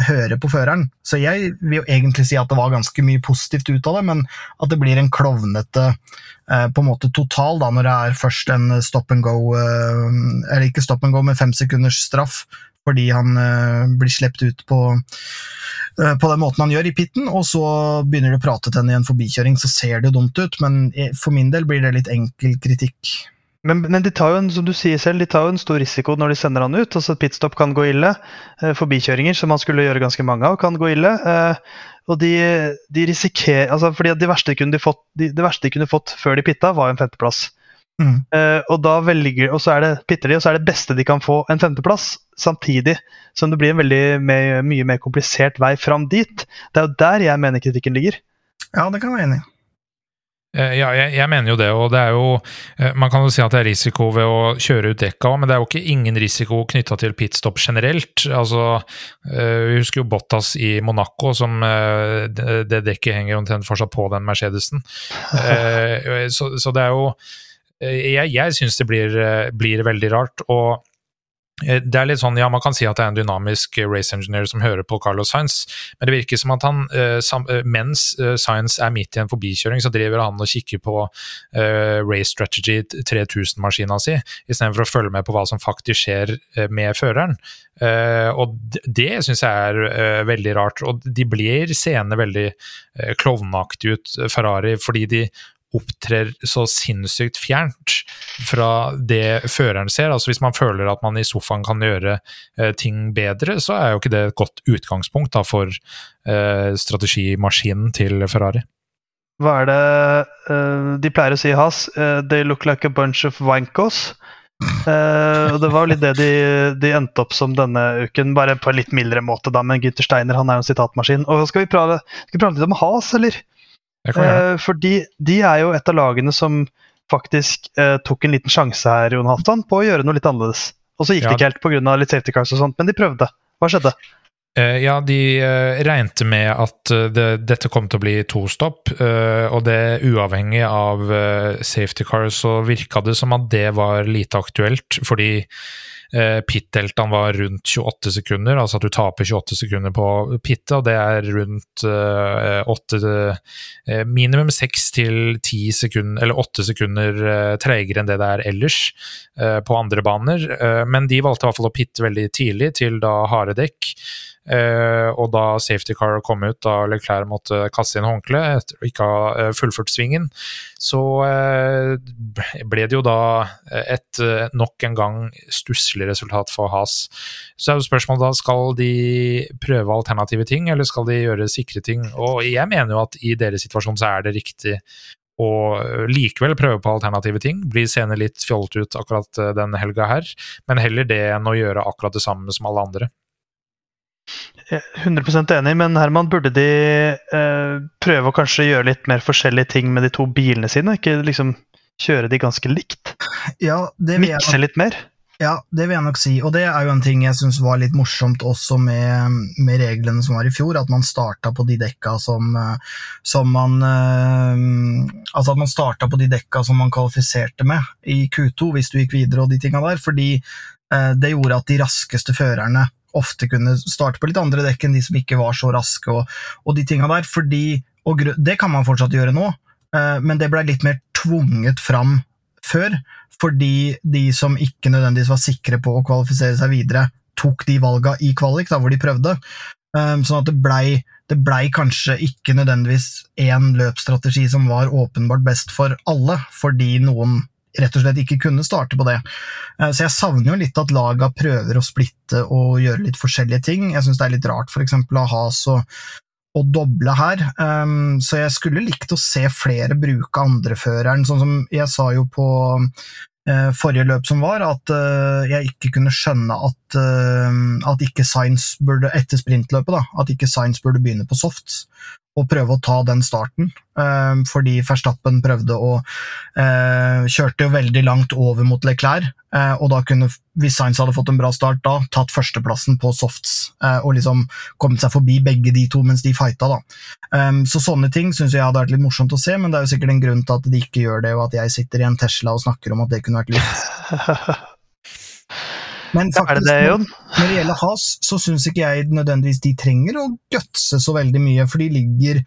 høre på føreren. Så jeg vil jo egentlig si at det var ganske mye positivt ut av det, men at det blir en klovnete uh, på en måte total da, når det er først en stop and go, uh, eller ikke stop and go, med fem sekunders straff fordi han blir sluppet ut på, på den måten han gjør i pitten, og så begynner de å prate til henne i en forbikjøring, så ser det dumt ut, men for min del blir det litt enkel kritikk. Men, men, de tar jo en som du sier selv, de tar jo en stor risiko når de sender han ut. altså Pitstop kan gå ille. Eh, forbikjøringer, som man skulle gjøre ganske mange av, kan gå ille. Eh, og de, de risikerer altså fordi det verste, de fått, de, det verste de kunne fått før de pitta, var en femteplass. Mm. Uh, og da velger, og så er det pitter de, og så er det beste de kan få, en femteplass. Samtidig som det blir en veldig mye, mye mer komplisert vei fram dit. Det er jo der jeg mener kritikken ligger. Ja, det kan jeg være enig i. Eh, ja, jeg, jeg, mener jo det, og det er jo eh, Man kan jo si at det er risiko ved å kjøre ut dekka, men det er jo ikke ingen risiko knytta til pitstop generelt. Altså, eh, Vi husker jo Bottas i Monaco, som det dekket henger omtrent fortsatt på den Mercedesen. Så, så det er jo Jeg, jeg syns det blir, blir veldig rart. og det er litt sånn, ja, Man kan si at det er en dynamisk eh, race engineer som hører på Carlos Sainz, men det virker som at han, eh, mens Sainz er midt i en forbikjøring, så driver han og kikker på Race Strategy 3000-maskina si, istedenfor å følge med på hva som faktisk skjer med føreren. Og det syns jeg er veldig rart. Og de blir seende veldig klovneaktige ut, Ferrari, fordi de opptrer så sinnssykt fjernt fra det føreren ser. Altså Hvis man føler at man i sofaen kan gjøre eh, ting bedre, så er jo ikke det et godt utgangspunkt da, for eh, strategimaskinen til Ferrari. Hva er det uh, de pleier å si Has? Uh, they look like a bunch of wankos. Uh, det var litt det de, de, endte opp som denne uken, bare på en litt mildere måte. da, Men Gynter Steiner han er jo en sitatmaskin. Og Skal vi prate, skal vi prate litt om Has, eller? Eh, fordi de er jo et av lagene som faktisk eh, tok en liten sjanse her Jon Halvdan, på å gjøre noe litt annerledes. Og så gikk ja. det ikke helt pga. litt safety cars og sånt, men de prøvde. Hva skjedde? Uh, ja, de uh, regnet med at uh, det, dette kom til å bli to stopp, og det uavhengig av safety cars så virka det som at det var lite aktuelt, fordi Eh, Pit-deltaen var rundt 28 sekunder, altså at du taper 28 sekunder på pittet, og det er rundt uh, 8, uh, minimum 6 til 10 sekunder, eller 8 sekunder uh, treigere enn det det er ellers uh, på andre baner. men de valgte i hvert fall å pitte veldig tidlig til da harde dekk. Uh, og da safety car kom ut, da Leclerc måtte kaste inn håndkleet etter å ikke ha uh, fullført svingen, så uh, ble det jo da et nok en gang stusslig resultat for Has. Så er jo spørsmålet da, skal de prøve alternative ting, eller skal de gjøre sikre ting? Og jeg mener jo at i deres situasjon så er det riktig å likevel prøve på alternative ting. Bli seende litt fjollete ut akkurat den helga her, men heller det enn å gjøre akkurat det samme som alle andre. 100% enig, men Herman, burde de eh, prøve å kanskje gjøre litt mer forskjellige ting med de to bilene sine? Ikke liksom kjøre de ganske likt? Ja, Mikse litt mer? Ja, det vil jeg nok si. Og det er jo en ting jeg syns var litt morsomt også med, med, reglene som var i fjor, at man starta på de dekka som, eh, som man uh, Altså at man starta på de dekka som man kvalifiserte med i Q2 hvis du gikk videre og de tinga der, fordi uh, det gjorde at de raskeste førerne ofte kunne starte på litt andre dekk enn de som ikke var så raske, og, og de tinga der. Fordi, og det kan man fortsatt gjøre nå, eh, men det blei litt mer tvunget fram før. Fordi de som ikke nødvendigvis var sikre på å kvalifisere seg videre, tok de valga i kvalik, da, hvor de prøvde. Um, sånn at det blei, det blei kanskje ikke nødvendigvis én løpsstrategi som var åpenbart best for alle, fordi noen rett og slett ikke kunne starte på det. Eh, så jeg savner jo litt at laga prøver å splitte og gjøre litt forskjellige ting. Jeg syns det er litt rart f.eks. å ha så å doble her, um, så jeg skulle likt å se flere bruke andreføreren. Sånn som jeg sa jo på uh, forrige løp som var, at uh, jeg ikke kunne skjønne at, uh, at ikke Science burde, etter sprintløpet, da, at ikke Science burde begynne på softs å prøve å ta den starten, eh, fordi Verstappen prøvde å eh, Kjørte jo veldig langt over mot Leclerc, eh, og da kunne, hvis Sainz hadde fått en bra start da, tatt førsteplassen på softs og liksom kommet seg forbi begge de to mens de fighta, da. Så sånne ting syns jeg hadde vært litt morsomt å se, men det er jo sikkert en grunn til at de ikke gjør det, og at jeg sitter i en Tesla og snakker om at det kunne vært lurt. Men faktisk, det det, når det gjelder Has, så syns ikke jeg nødvendigvis de trenger å gutse så veldig mye, for de ligger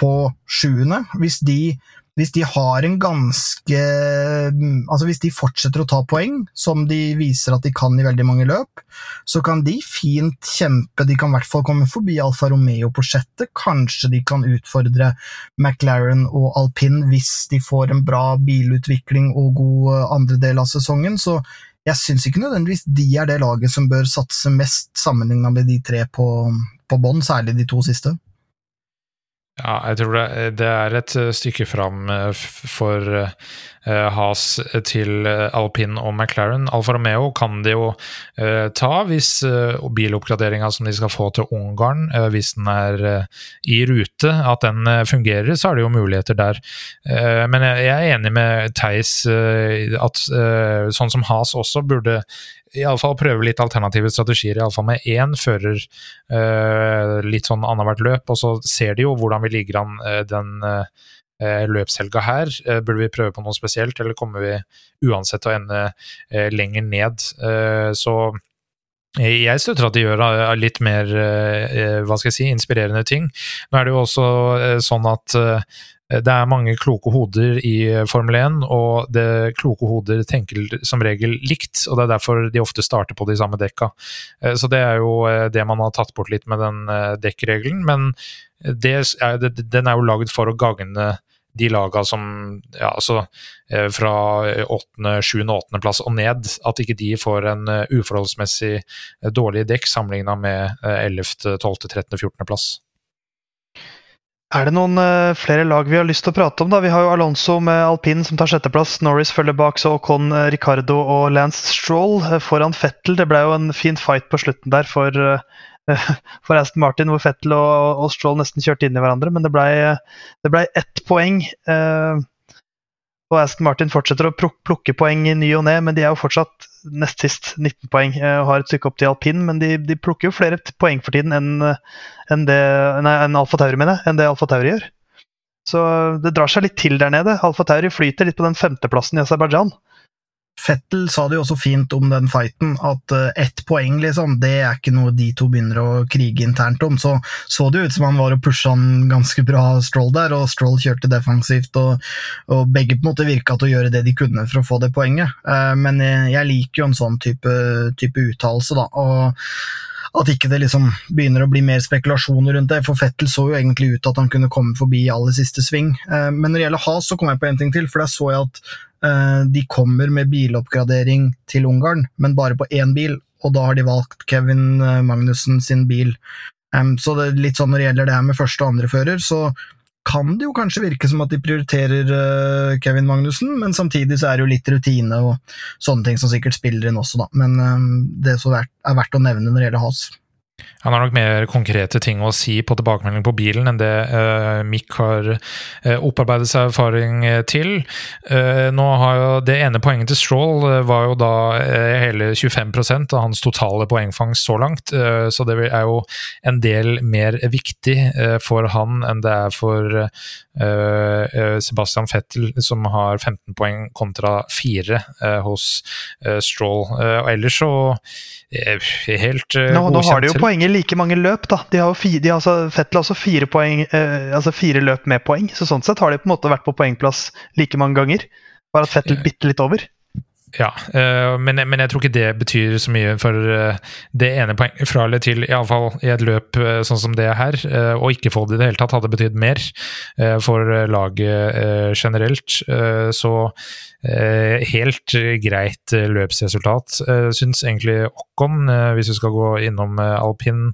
på sjuende. Hvis de, hvis de har en ganske Altså hvis de fortsetter å ta poeng, som de viser at de kan i veldig mange løp, så kan de fint kjempe. De kan i hvert fall komme forbi Alfa Romeo på sjette. Kanskje de kan utfordre McLaren og alpin hvis de får en bra bilutvikling og god andre del av sesongen. Så jeg syns ikke nødvendigvis de er det laget som bør satse mest, sammenligna med de tre på, på bånn, særlig de to siste. Ja, jeg tror det, det er et stykke fram for Eh, Has til eh, Alpin og McLaren. Alfa Romeo kan de jo uh, ta hvis biloppgraderinga som de skal få til Ungarn, hvis den er i rute, at den fungerer, så er det jo muligheter der. men jeg, er enig med Theis at sånn som Has også burde iallfall prøve litt alternative strategier, iallfall med én fører litt sånn annethvert løp, og så ser de jo hvordan vi ligger an den Eh, løpshelga her? Eh, burde vi prøve på noe spesielt, eller kommer vi uansett å ende eh, lenger ned? Så jeg støtter at de gjør litt mer hva skal jeg si, inspirerende ting. Nå er det jo også sånn at det er mange kloke hoder i Formel 1, og det kloke hoder tenker som regel likt. og Det er derfor de ofte starter på de samme dekka. Så det er jo det man har tatt bort litt med den dekkregelen. Men det, den er jo lagd for å gagne de laga som ja, altså fra fra åttende, sjuende, åttendeplass og ned, at ikke de får en eh, uforholdsmessig eh, dårlig dekk sammenligna med ellevte, tolvte, trettende, fjortendeplass. Er det noen flere lag vi har lyst til å prate om? da? Vi har jo Alonso med alpin som tar sjetteplass. Norris følger bak, så Ocon, uh, Ricardo og Lance Stroll foran Fettel. Det ble jo en fin fight på slutten der for for Aston Martin, hvor Fettel og, og, Stroll nesten kjørte inn i hverandre. Men det ble, det ble ett poeng. Eh, og Aston Martin fortsetter å plukke poeng i ny og ne, men de er jo fortsatt nest sist 19 poeng og har et stykke opp til alpin. Men de, de plukker jo flere poeng for tiden enn enn det, nei, enn Alfa Tauri, mener enn det Alfa Tauri gjør. Så det drar seg litt til der nede. Alfa Tauri flyter litt på den femteplassen i Aserbajdsjan. Fettel sa det jo også fint om den fighten, at uh, ett poeng, liksom, det er ikke noe de to begynner å krige internt om. Så så det ut som han var og pusha han ganske bra, Stroll der, og Stroll kjørte defensivt, og, og begge på en måte virka til å gjøre det de kunne for å få det poenget. Uh, men jeg, jeg, liker jo en sånn type, type uttalelse, da. og at ikke det liksom begynner å bli mer spekulasjoner rundt det. For Fettel så jo egentlig ut at han kunne komme forbi i aller siste sving. Uh, men når det gjelder Has, så kom jeg på en ting til, for der så jeg at Eh, de kommer med biloppgradering til Ungarn, men bare på én bil, og da har de valgt Kevin eh, Magnussen sin bil. Så det er litt sånn når det gjelder det her med første og andre fører, så kan det jo kanskje virke som at de prioriterer uh, Kevin Magnussen, men samtidig så er det jo litt rutine og sånne ting som sikkert spiller inn også, da. Men det som er verdt å nevne når det gjelder Has. Han har nok mer konkrete ting å si på tilbakemelding på bilen enn det uh, Mick har uh, opparbeidet seg erfaring eh, til. Uh, nå har jo Det ene poenget til Stroll var jo da hele 25% av hans totale poengfangst så langt, så det er jo en del mer viktig for han enn det er for Sebastian Fettel, som har 15 poeng kontra 4 hos Stroll. og ellers så helt nå, nå har de jo poenger like mange løp, da. De har jo fire, de har altså, Fettel har også fire, poeng, eh, altså fire løp med poeng. Så sånn sett har de på en måte vært på poengplass like mange ganger. Bare at Fettel bitte litt over. Ja, uh, men, men, jeg tror ikke det betyr så mye for uh, det ene poenget fra eller til, iallfall i et løp uh, sånn som det er her. Å ikke få det i det hele tatt hadde betydd mer for laget generelt. Så helt greit løpsresultat. Syns egentlig Ocon, hvis vi skal gå innom alpin,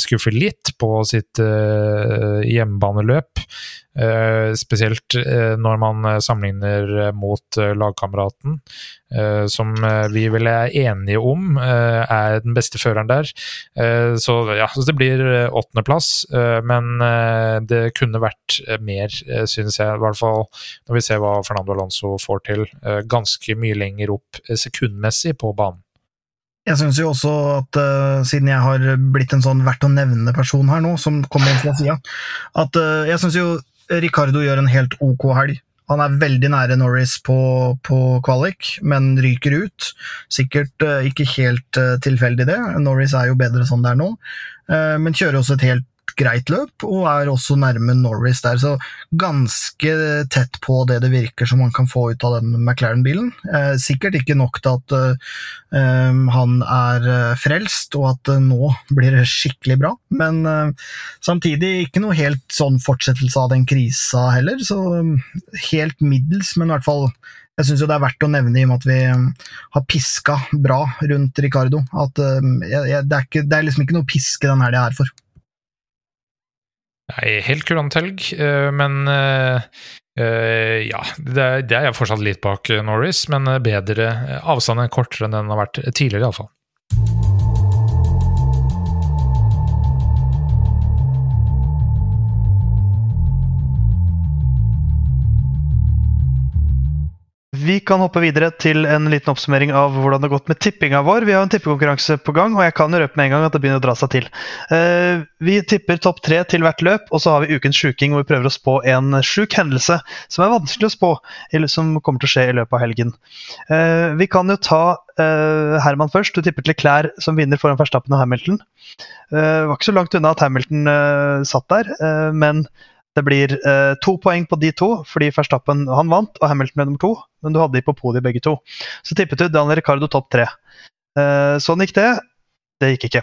skuffer litt på sitt hjemmebaneløp. Spesielt når man sammenligner mot lagkameraten, som vi vel er enige om er den beste føreren der. så ja, det blir åttendeplass, men det kunne vært mer, synes jeg. I hvert fall når vi ser hva Fernando Alonso får til. ganske mye lenger opp sekundmessig på banen. Jeg syns jo også at uh, siden jeg har blitt en sånn verdt å nevne person her nå, som kommer fra sida, at uh, jeg syns jo Ricardo gjør en helt ok helg. Han er veldig nære Norris på, på kvalik, men ryker ut. Sikkert uh, ikke helt uh, tilfeldig, det. Norris er jo bedre sånn det er nå, uh, men kjører også et helt greit løp, og er også nærme Norris der. Så ganske tett på det det virker som man kan få ut av den McLaren-bilen. Eh, sikkert ikke nok til at eh, han er eh, frelst, og at eh, nå blir det skikkelig bra. Men eh, samtidig ikke noe helt sånn fortsettelse av den krisa heller. Så helt middels, men i hvert fall jeg syns det er verdt å nevne i og med at vi har piska bra rundt Ricardo. At jeg, jeg, det, er ikke, det, er liksom ikke noe piske den helga her for. Nei, helt kurant helg, men ja, det er, det er fortsatt litt bak Norris, men bedre avstand enn kortere enn den har vært tidligere, iallfall. Vi kan hoppe videre til en liten oppsummering av hvordan det har gått med tippinga vår. Vi har en tippekonkurranse på gang, og jeg kan røpe med en gang at det begynner å dra seg til. Uh, vi tipper topp tre til hvert løp, og så har vi ukens sjuking, hvor vi prøver å spå en sjuk hendelse som er vanskelig å spå, eller som kommer til å skje i løpet av helgen. Uh, vi kan jo ta uh, Herman først. Du tipper til Klær som vinner foran Verstappen og Hamilton. Det var ikke så langt unna at Hamilton satt der, men det blir eh, to poeng på de to, fordi Verstappen han vant og Hamilton ble nummer to. Men du hadde de på podiet begge to. Så tippet du Daniel Ricardo topp tre. Eh, sånn gikk det. Det gikk ikke.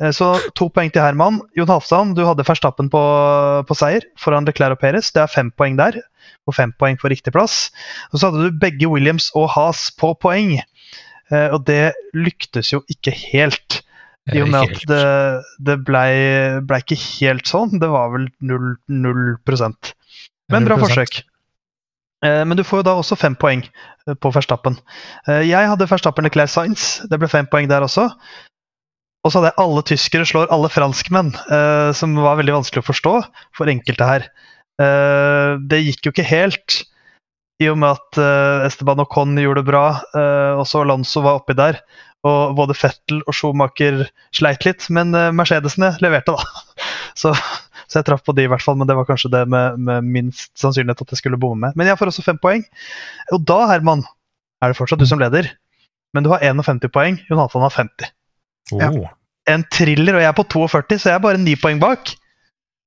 Eh, så to poeng til Herman. Jon Halvdan, du hadde Verstappen på, på seier foran Leclerc og Perez. Det er fem poeng der. Og fem poeng for riktig plass. Og så hadde du begge Williams og Haas på poeng. Eh, og det lyktes jo ikke helt. I og med at det, det blei ble ikke helt sånn. Det var vel 0, 0 Men bra forsøk. Eh, men du får jo da også fem poeng eh, på Verstappen. Eh, jeg hadde Verstappen Leclerc Science. Det ble fem poeng der også. Og så hadde jeg alle tyskere slår alle franskmenn, som var veldig vanskelig å forstå for enkelte her. Det gikk jo ikke helt, i og med at Esteban Ocon gjorde det bra. Også Alonso var oppi der. Og både Fettel og Schumacher sleit litt, men eh, Mercedesene leverte, da. Så, så, jeg traff på de i hvert fall, men det var kanskje det med, med minst sannsynlighet at jeg skulle bomme med. Men jeg får også fem poeng. Og da, Herman, er det fortsatt du som leder. Men du har 51 poeng, Jon Halvdan har 50. Oh. Ja. En thriller, og jeg er på 42, så jeg er bare ni poeng bak.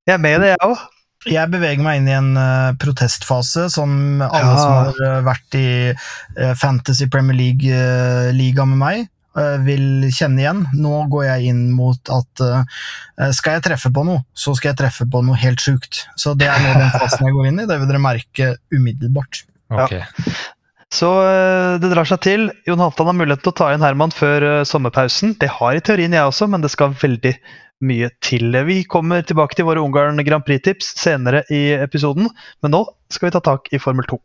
Jeg er med i det, jeg òg. Jeg beveger meg inn i en uh, protestfase, som alle ja. som har uh, vært i uh, Fantasy Premier League-liga med meg, vil kjenne igjen. Nå går jeg inn mot at uh, skal jeg treffe på noe, så skal jeg treffe på noe helt sjukt. Så det er nå den fasen jeg går inn i. Det vil dere merke umiddelbart. Okay. Ja. Så uh, det drar seg til. Jon Halvdan har mulighet til å ta inn Herman før uh, sommerpausen. Det har i teorien jeg også, men det skal veldig mye til. Vi kommer tilbake til våre Ungarn Grand Prix-tips senere i episoden, men nå skal vi ta tak i Formel 2.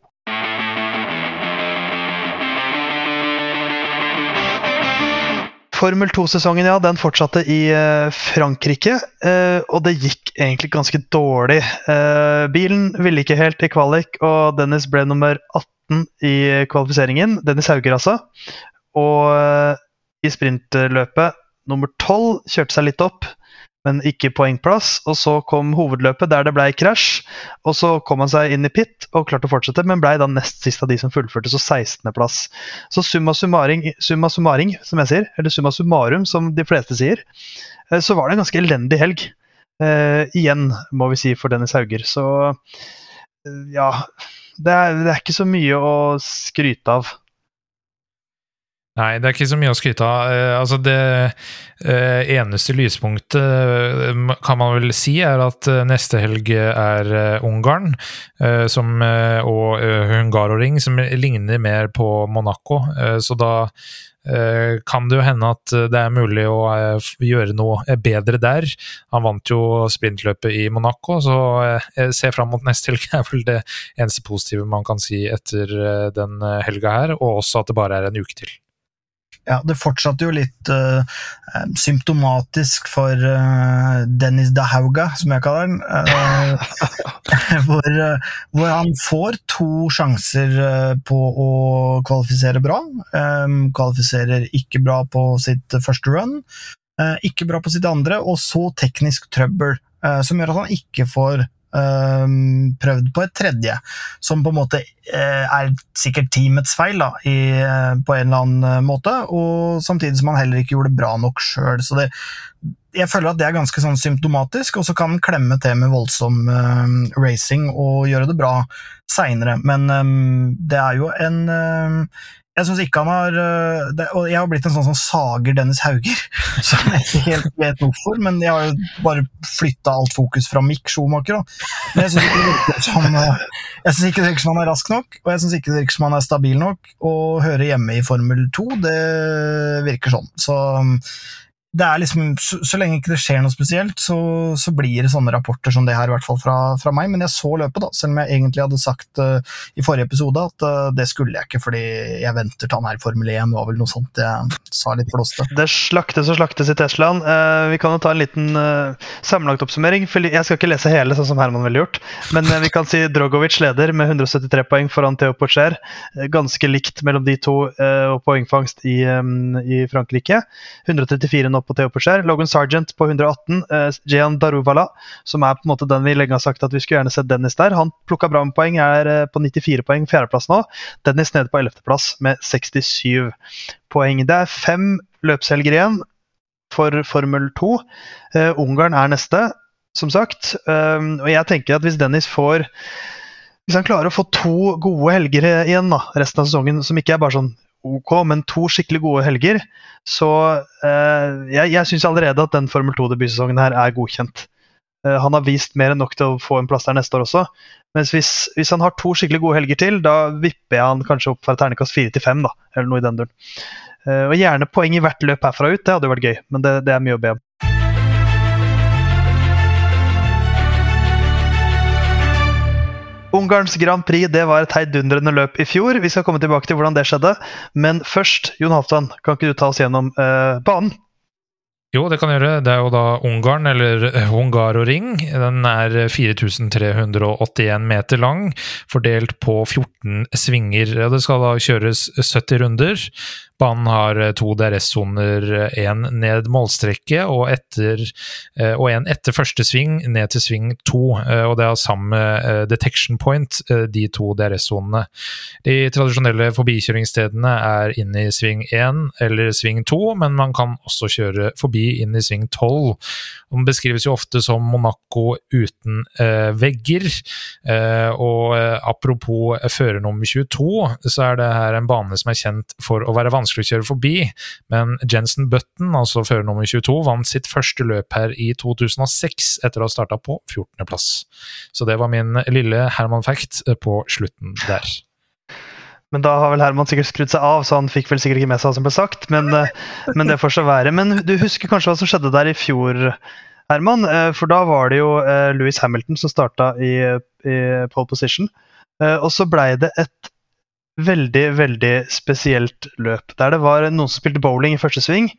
Formel 2-sesongen ja, den fortsatte i uh, Frankrike, uh, og det gikk egentlig ganske dårlig. Uh, bilen ville ikke helt i kvalik, og Dennis ble nummer 18 i kvalifiseringen. Dennis Hauger, altså. Og i sprintløpet nummer 12 kjørte seg litt opp men ikke poengplass. Og så kom hovedløpet, der det ble krasj. Og så kom han seg inn i pit og klarte å fortsette, men ble da nest sist av de som fullførte, så 16.-plass. Så summa summaring, summa summaring, som jeg sier, eller summa summarum, som de fleste sier, eh, så var det en ganske elendig helg. Uh, igjen, må vi si, for Dennis Hauger. Så uh, ja det er, det er ikke så mye å skryte av. Nei, det er ikke så mye å skryte av. Uh, altså det uh, eneste lyspunktet uh, kan man vel si er at neste helg er Ungarn som, og Hungaroring, som ligner mer på Monaco. så da kan det jo hende at det er mulig å gjøre noe bedre der. Han vant jo sprintløpet i Monaco, så jeg ser fram mot neste helg er vel det eneste positive man kan si etter den helga her, og også at det bare er en uke til ja, det fortsatte jo litt uh, symptomatisk for uh, Dennis Dahauga, som jeg kaller den. Uh, hvor, hvor, han får to sjanser på å kvalifisere bra. Um, kvalifiserer ikke bra på sitt første run, ikke bra på sitt andre, og så teknisk trøbbel, som gjør at han ikke får Um, prøvd på et tredje, som på en måte uh, er sikkert teamets feil, da, i, uh, på en eller annen uh, måte, og samtidig som han heller ikke gjorde det bra nok sjøl. Så det, jeg føler at det er ganske sånn symptomatisk, og så kan han klemme til med voldsom racing og gjøre det bra seinere, men um, det er jo en jeg syns ikke han har øh, det, Og jeg har blitt en sånn som sager Dennis Hauger, som jeg ikke helt vet hvorfor, men jeg har jo bare flytta alt fokus fra Mick Schumacher. Men jeg syns ikke det virker som han er rask nok, og jeg syns ikke det virker som han er stabil nok. Å høre hjemme i Formel 2, det virker sånn. Så det er liksom, så, så, lenge ikke det skjer noe spesielt, så, så, blir det sånne rapporter som det her, i hvert fall fra, fra meg. Men jeg så løpet, da, selv om jeg egentlig hadde sagt uh, i forrige episode at uh, det skulle jeg ikke, fordi jeg venter til han er i Formel 1, var vel noe sånt jeg sa litt flåste. Det slaktes og slaktes i Teslaen. Uh, vi kan jo ta en liten sammenlagt oppsummering. for Jeg skal ikke lese hele, sånn som Herman ville gjort, men vi kan si Drogovic leder med 173 poeng foran Theo Porcher. Ganske likt mellom de to og poengfangst i, um, i Frankrike. 134 nå på Theo Pocher. Logan Sergeant på 118. Eh, Jean Daruvala, som er på en måte den vi lenge har sagt at vi skulle gjerne sett Dennis der. Han plukka bra med poeng, er uh, på 94 poeng, fjerdeplass nå. Dennis nede på 11.-plass med 67 poeng. Det er fem løpshelger igjen for Formel 2. Uh, eh, Ungarn er neste, som sagt. Um, og jeg tenker at hvis Dennis får hvis han klarer å få to gode helger igjen da, resten av sesongen, som ikke er bare sånn ok, men to skikkelig gode helger. Så eh, jeg, jeg syns allerede at den Formel 2-debutsesongen her er godkjent. Eh, han har vist mer enn nok til å få en plass der neste år også. Mens hvis, hvis han har to skikkelig gode helger til, da vipper jeg han kanskje opp fra terningkast fire til fem, da, eller noe i den duren. Eh, og gjerne poeng i hvert løp herfra ut, det hadde jo vært gøy, men det, det er mye å be om. Ungarns Grand Prix det var et heidundrende løp i fjor. Vi skal komme tilbake til hvordan det skjedde. Men først, Jon Halvdan, kan ikke du ta oss gjennom eh, banen? Jo, det kan jeg gjøre. Det er jo da Ungarn, eller Hungaroring. Den er 4381 meter lang, fordelt på 14 svinger. Det skal da kjøres 70 runder. Banen har eh, to DRS-soner, én eh, ned målstrekket og, etter, eh, en etter første sving ned til sving to. Og det har samme detection point, de to DRS-sonene. De tradisjonelle forbikjøringsstedene er inn i sving én eller sving to, men man kan også kjøre forbi inn i sving tolv. Den beskrives jo ofte som Monaco uten vegger. Og apropos førernummer 22, så er det her en bane som er kjent for å være vanskelig vanskelig å kjøre forbi, men Jensen Button, altså fører nummer 22, vant sitt første løp her i 2006 etter å ha starta på 14.-plass. Så det var min lille Herman-fact på slutten der. Men da har vel Herman sikkert skrudd seg av, så han fikk vel sikkert ikke med seg hva som ble sagt. Men, eh, men, det får så være. Men du husker kanskje hva som skjedde der i fjor, Herman? Eh, for da var det jo eh, Louis Hamilton som starta i, i pole position. Og så blei det et veldig veldig spesielt løp. Der det var noen som spilte bowling i første sving.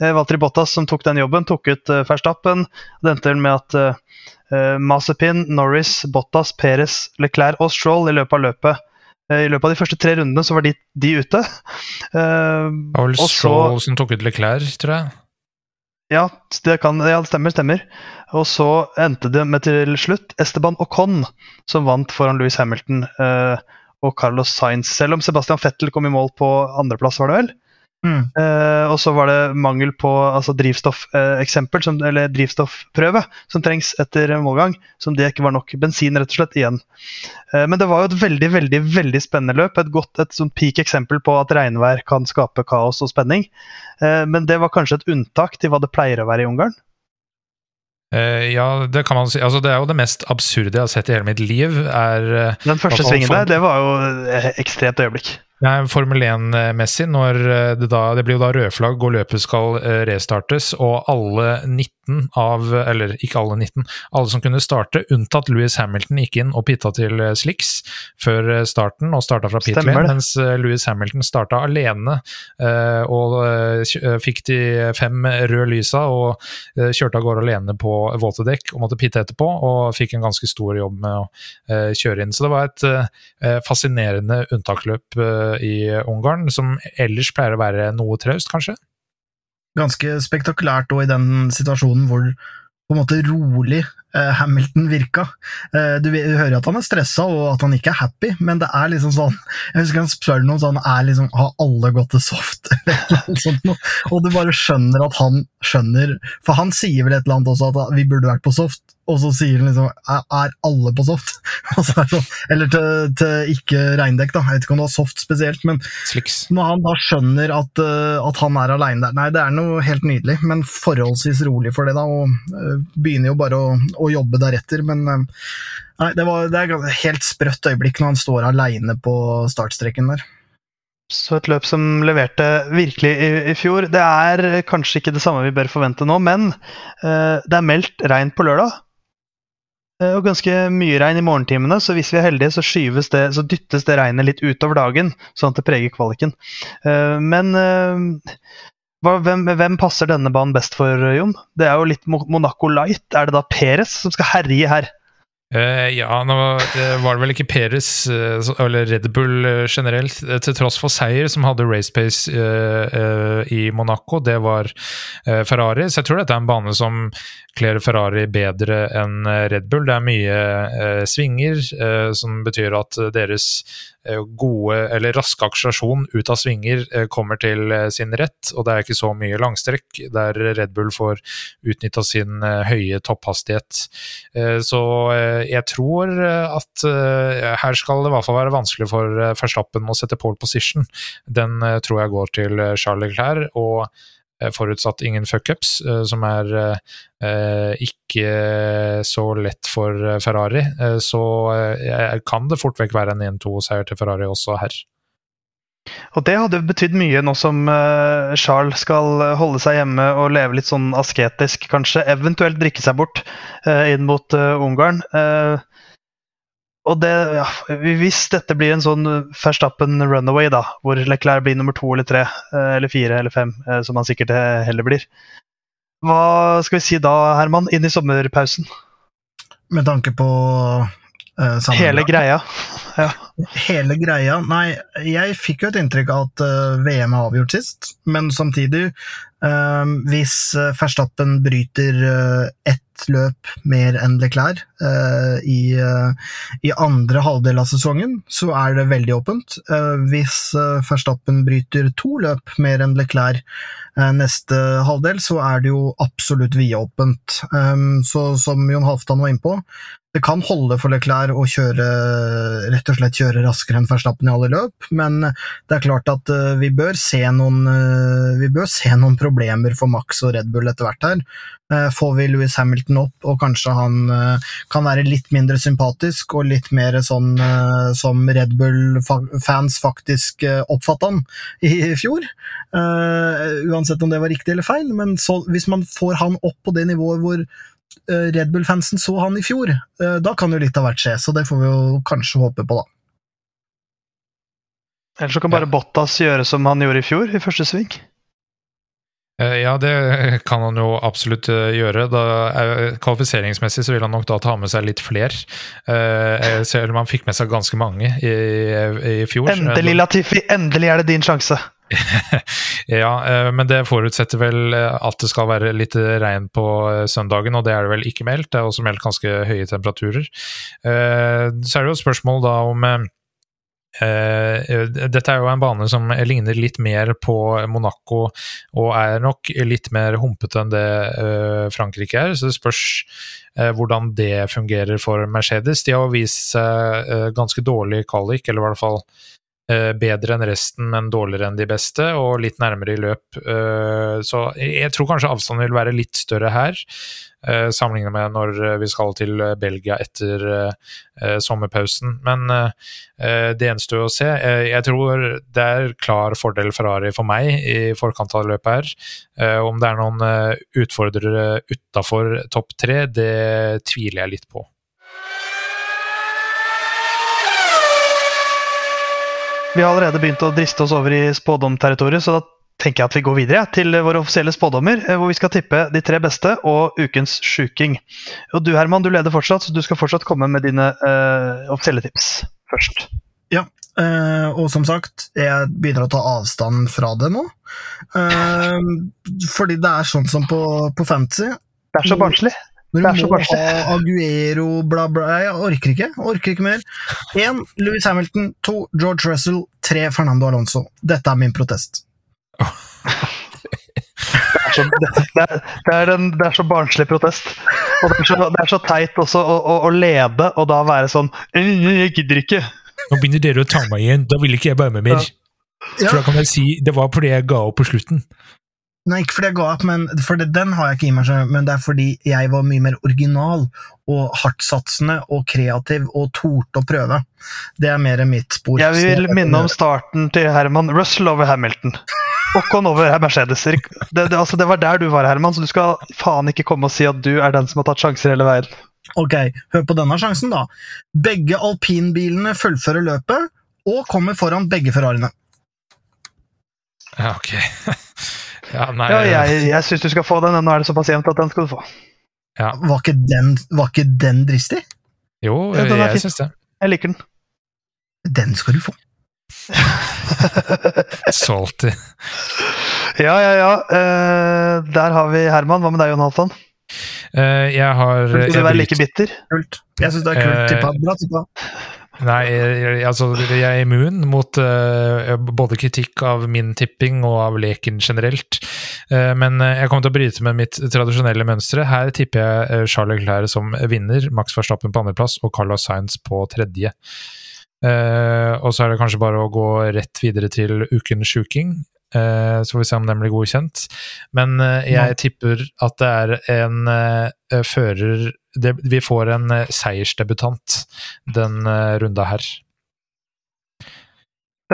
Eh, Valtteri Bottas som tok den jobben, tok ut eh, Verstappen. Det endte med at eh, Mazepin, Norris, Bottas, Perez, Leclerc og Stroll i løpet av løpet i løpet av de første tre rundene så var de, de ute. Uh, var vel Stroll som tok ut Leclerc, tror jeg. Ja, det, kan, ja, stemmer, stemmer. Og så endte det med til slutt Esteban Ocon som vant foran Louis Hamilton. Uh, og Carlos Sainz, selv om Sebastian Fettel kom i mål på andreplass, var det vel? Mm. Eh, og så var det mangel på altså, drivstoffeksempel, eh, eller drivstoffprøve, som trengs etter målgang. Som det ikke var nok bensin, rett og slett, igjen. Eh, men det var jo et veldig veldig, veldig spennende løp. Et godt et sånn peak eksempel på at regnvær kan skape kaos og spenning. Eh, men det var kanskje et unntak til hva det pleier å være i Ungarn? Uh, ja, det kan man si. Altså, det er jo det mest absurde jeg har sett i hele mitt liv. Er, uh, Den første svingen der, det var jo ekstremt øyeblikk. Nei, Formel 1-messig, når eh, det da Det blir jo da rødflagg og løpet skal restartes, og alle 19 19 av Eller ikke alle 19. Alle som kunne starte, unntatt Louis Hamilton, gikk inn og pitta til eh, Slicks før eh, starten, og starta fra pit lane, mens eh, Louis Hamilton starta alene og fikk de fem røde lysa og kjørte av gårde alene på våte dekk og måtte pitte etterpå, og fikk en ganske stor jobb med å kjøre inn. Så det var et fascinerende unntaksløp i Ungarn, som ellers pleier å være noe traust, kanskje? ganske spektakulært òg i den situasjonen hvor på en måte rolig Hamilton virka. Eh, du, du, hører at han er stressa og at han ikke er happy, men det er liksom sånn Jeg husker han spør noen sånn er liksom, Har alle gått til soft? Og du bare skjønner at han skjønner For han sier vel et eller annet også at vi burde vært på soft, og så sier han liksom Er alle på soft? sånn, eller til, til, ikke regndekk, da. Jeg vet ikke om det var soft spesielt, men Sliks. når han da skjønner at, uh, at han er aleine der Nei, det er noe helt nydelig, men forholdsvis rolig for det, da. Og begynner jo bare å, å jobbe deretter, men uh, Nei, det, var, det er et helt sprøtt øyeblikk når han står aleine på startstreken der. så et løp som leverte virkelig i, i, fjor. Det er kanskje ikke det samme vi bør forvente nå, men uh, det er meldt regn på lørdag. Uh, og ganske mye regn i morgentimene, så hvis vi er heldige, så, det, så dyttes det regnet litt utover dagen, sånn at det preger kvaliken. Uh, men hvem, hvem, passer denne banen best for, Jon? Det er jo litt Monaco Light. Er det da Perez som skal herje her? Uh, ja, nå var det vel ikke Peres uh, eller Red Bull uh, generelt, til tross for seier, som hadde race pace i Monaco. Det var Ferrari. Så jeg tror dette er en bane som kler Ferrari bedre enn Red Bull. Det er mye svinger, som betyr at deres Eh, gode, eller raske akselerasjon ut av svinger eh, kommer til eh, sin rett, og det er ikke så mye langstrekk der Red Bull får utnytta sin høye topphastighet. Så jeg tror at her skal det i hvert fall være vanskelig for Verstappen å sette pole position. Den tror jeg går til Charles Leclerc. og Eh, forutsatt ingen fuckups, eh, som er eh, ikke så lett for Ferrari. Så kan det fort vekk være en 1-2-seier til Ferrari også her. Og det hadde betydd mye nå som Charles skal holde seg hjemme og leve litt sånn asketisk, kanskje. Eventuelt drikke seg bort inn mot Ungarn. Og det, ja, Hvis dette blir en sånn Verstappen runaway, da, hvor Leclerc blir nummer to eller tre eh, eller fire eller fem, eh, som han sikkert eh, heller blir, hva skal vi si da, Herman, inn i sommerpausen? Med tanke på uh, Hele greia. Ja. Hele greia? Nei, jeg fikk jo et inntrykk av at uh, VM er avgjort sist, men samtidig, uh, hvis Verstappen bryter ett løp mer enn Leclerc i, i, andre halvdel av sesongen, så er det veldig åpent. Hvis Verstappen bryter to løp mer enn Leclerc neste halvdel, så er det jo absolutt vidåpent. Så som Jon Halvdan var inne på, det kan holde for Leclerc å kjøre, rett og slett kjøre raskere enn Verstappen i alle løp, men det er klart at vi bør se noen, vi bør se noen problemer for Max og Red Bull etter hvert her. Eh, får vi Louis Hamilton opp, og kanskje han eh, kan være litt mindre sympatisk og litt mer sånn eh, som Red Bull-fans faktisk oppfatta han i fjor. Uansett om det var riktig eller feil, men så, hvis man får han opp på det nivået hvor Red Bull-fansen så han i fjor, da kan jo litt av hvert skje, så det får vi jo kanskje håpe på, da. Eller så kan bare ja. Bottas gjøre som han gjorde i fjor, i første sving. Eh, ja, det kan han jo absolutt eh, gjøre. Da, eh, kvalifiseringsmessig så vil han nok da ta med seg litt flere. Selv om han fikk med seg ganske mange i, i fjor. Endelig, Latifi! Endelig er det din sjanse! ja, men det forutsetter vel at det skal være litt regn på søndagen, og det er det vel ikke meldt. Det er også meldt ganske høye temperaturer. Så er det jo et spørsmål da om dette er jo en bane som ligner litt mer på Monaco, og er nok litt mer humpete enn det Frankrike er. Så det spørs hvordan det fungerer for Mercedes. De har vist seg ganske dårlig kvalik, eller i hvert fall bedre enn resten, men dårligere enn de beste, og litt nærmere i løp. Så jeg tror kanskje avstanden vil være litt større her. Eh, sammenlignet med når eh, vi skal til eh, Belgia etter sommerpausen. Men det gjenstår å se. Jeg tror det er klar fordel Ferrari for meg i forkant av løpet her. Om det er noen utfordrere utafor topp tre, det tviler jeg litt på. Vi har allerede begynt å driste oss over i spådomterritoriet, så da tenker jeg at vi går videre til våre offisielle spådommer, eh, hvor vi skal tippe de tre beste og ukens sjuking. Og du Herman, du leder fortsatt, så du skal fortsatt komme med dine uh, offisielle tips først. Ja, uh, og som sagt, jeg begynner å ta avstand fra det nå. Uh, fordi det er sånn som på, på Fantasy. Det er så barnslig. Når du må ha Aguero, bla, bla Jeg orker ikke. Jeg orker ikke mer. Én Louis Hamilton. To George Russell. Tre Fernando Alonso. Dette er min protest. Det er, så, det, det, er en, det er, så, barnslig protest. Og det er så, det er så teit også å, å, å, lede og da være sånn Jeg gidder ikke. Nå begynner dere å ta meg igjen. Da vil ikke jeg være med mer. Ja. For da kan jeg si det var fordi jeg ga opp på slutten. Nei, ikke fordi jeg ga opp, men for det, den har jeg ikke i meg, men det er fordi jeg var mye mer original og hardtsatsende og kreativ og torde å prøve. Det er mer mitt spor. Jeg vil minne om starten til Herman. Russell over Hamilton. Ocon over Mercedes. Det, det, altså, det var der du var, Herman, så du skal faen ikke komme og si at du er den som har tatt sjanser hele veien. Ok, hør på denne sjansen, da. Begge alpinbilene fullfører løpet og kommer foran begge Ferrariene. Ja, ok. ja, nei Ja, jeg jeg syns du skal få den. Nå er det såpass jevnt at den skal du få. ja. Var ikke den, var ikke den dristig? Jo, Ja, den jeg fin. syns det. Jeg liker den. Den skal du få. Salty. Ja, ja, ja. Uh, der har vi Herman. Hva med deg, Jon Halvdan? Eh, jeg har Skal du være like bitter? Kult. Jeg syns det er kult. Uh, Tippa. Bra tippa. Nei, jeg, altså, jeg er immun mot uh, både kritikk av min tipping og av leken generelt. Uh, men eh, jeg kommer til å bryte med mitt tradisjonelle mønstre. Her tipper jeg eh, Charles som vinner, Max Verstappen på andreplass og Carlos Sainz på tredje. Og så er det kanskje bare å gå rett videre til ukens sjuking. Eh, så får vi se om den blir godkjent. Men uh, jeg tipper at det er en uh, fører det, Vi får en seiersdebutant den runda her.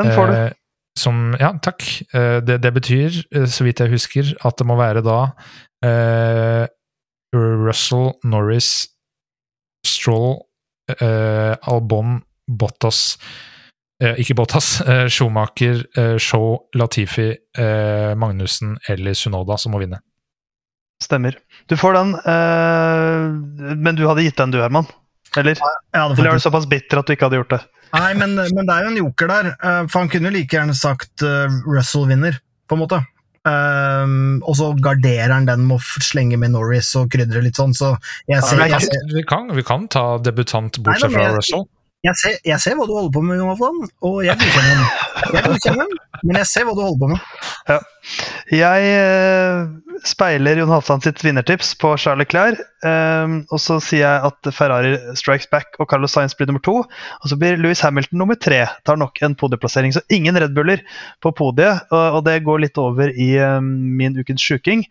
Den får du. Som Ja, takk. Det, det betyr, så vidt jeg husker, at det må være da Russell, Norris, Stroll, Albon, Bottas eh, Ikke Bottas, eh, Schumacher, eh, Shaw, Latifi, eh, Magnussen eller Sunoda som må vinne. Stemmer. Du får den, eh, men du hadde gitt den du, Herman? Eller? Eller er du såpass bitter at du ikke hadde gjort det? Nei, men, men det er jo en joker der. eh, For han kunne jo like gjerne sagt eh, Russell vinner, på en måte. Um, og så garderer han den med å slenge med Norris og krydre litt sånn, så jeg ser, ja, vi, kan, Vi kan, vi kan ta debutant bortsett fra Russell. Jeg, ser, jeg ser hva du holder på med, Jonathan, og jeg godkjenner den. Jeg godkjenner men jeg ser hva du holder på med. Jeg eh, speiler Jon Halvdan sitt vinnertips på Charles Leclerc. eh, og så sier jeg at Ferrari strikes back og Carlos Sainz blir nummer to. Og så blir Louis Hamilton nummer tre. Tar nok en podieplassering. Så ingen Red Buller på podiet. Og, det går litt over i eh, min ukens sjuking,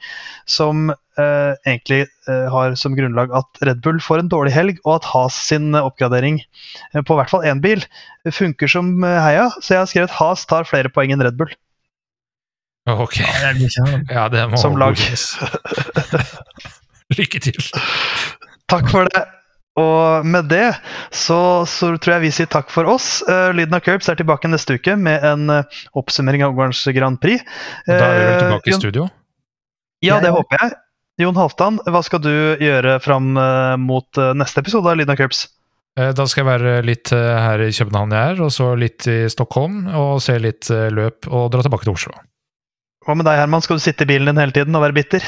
som egentlig har som grunnlag at Red Bull får en dårlig helg, og at Has sin oppgradering på hvert fall én bil funker som heia. Så jeg har skrevet Has tar flere poeng enn Red Bull. Ok, Jeg godkjenner ja, det må Som lag. Lykke til. Takk for det. Og med det så, så tror jeg vi sier takk for oss. Uh, Lyden av Curbs er tilbake neste uke med en uh, oppsummering av Ungarns Grand Prix. Da er vi vel Eh, tilbake i studio. Ja, det håper jeg. Jon Halvdan, hva skal du gjøre fram mot neste episode av Lyden av Curbs? Eh, Da skal jeg være litt her i København jeg er, og så litt i Stockholm, og se litt løp, og dra tilbake til Oslo. Hva med deg, Herman? Skal du sitte i bilen din hele tiden og være bitter?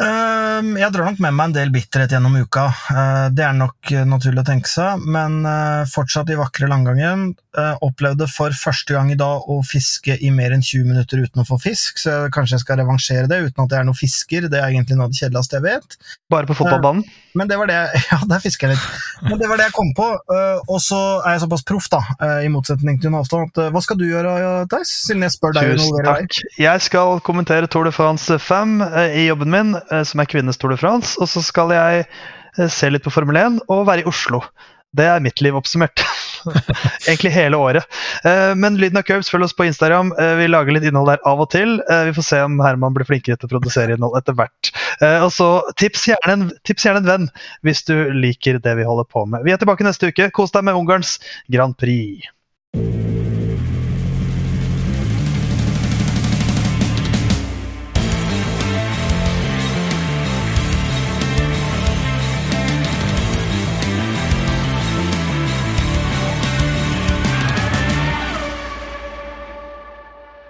Um, jeg drar nok med meg en del bitterhet gjennom uka. Uh, det er nok uh, naturlig å tenke seg, men uh, fortsatt i vakre langgangen. Uh, opplevde for første gang i dag å fiske i mer enn 20 minutter uten å få fisk, så kanskje jeg skal revansjere det uten at jeg er noen fisker. Det er egentlig noe av det kjedeligste jeg vet. Bare på fotballbanen? Men det var det Ja, der fisker jeg litt. Men det var det jeg kom på. Uh, og så er jeg såpass proff, da, uh, i motsetning til Halvdan, at uh, hva skal du gjøre, Theis? Siden jeg spør deg. Tusen takk. Jeg skal kommentere Tour de France 5 eh, i jobben min, eh, som er kvinnes Tour de France. Og så skal jeg eh, se litt på Formel 1 og være i Oslo. Det er mitt liv oppsummert. Egentlig hele året. Eh, Men Lyden av Curbs, følg oss på Instagram. Eh, Vi lager litt innhold der av og til. Eh, Vi får se om Herman blir flinkere til å produsere innhold etter hvert. Og så tips gjerne, en, tips gjerne en venn hvis du liker det vi holder på med. Vi er tilbake neste uke. Kos deg med Ungarns Grand Prix.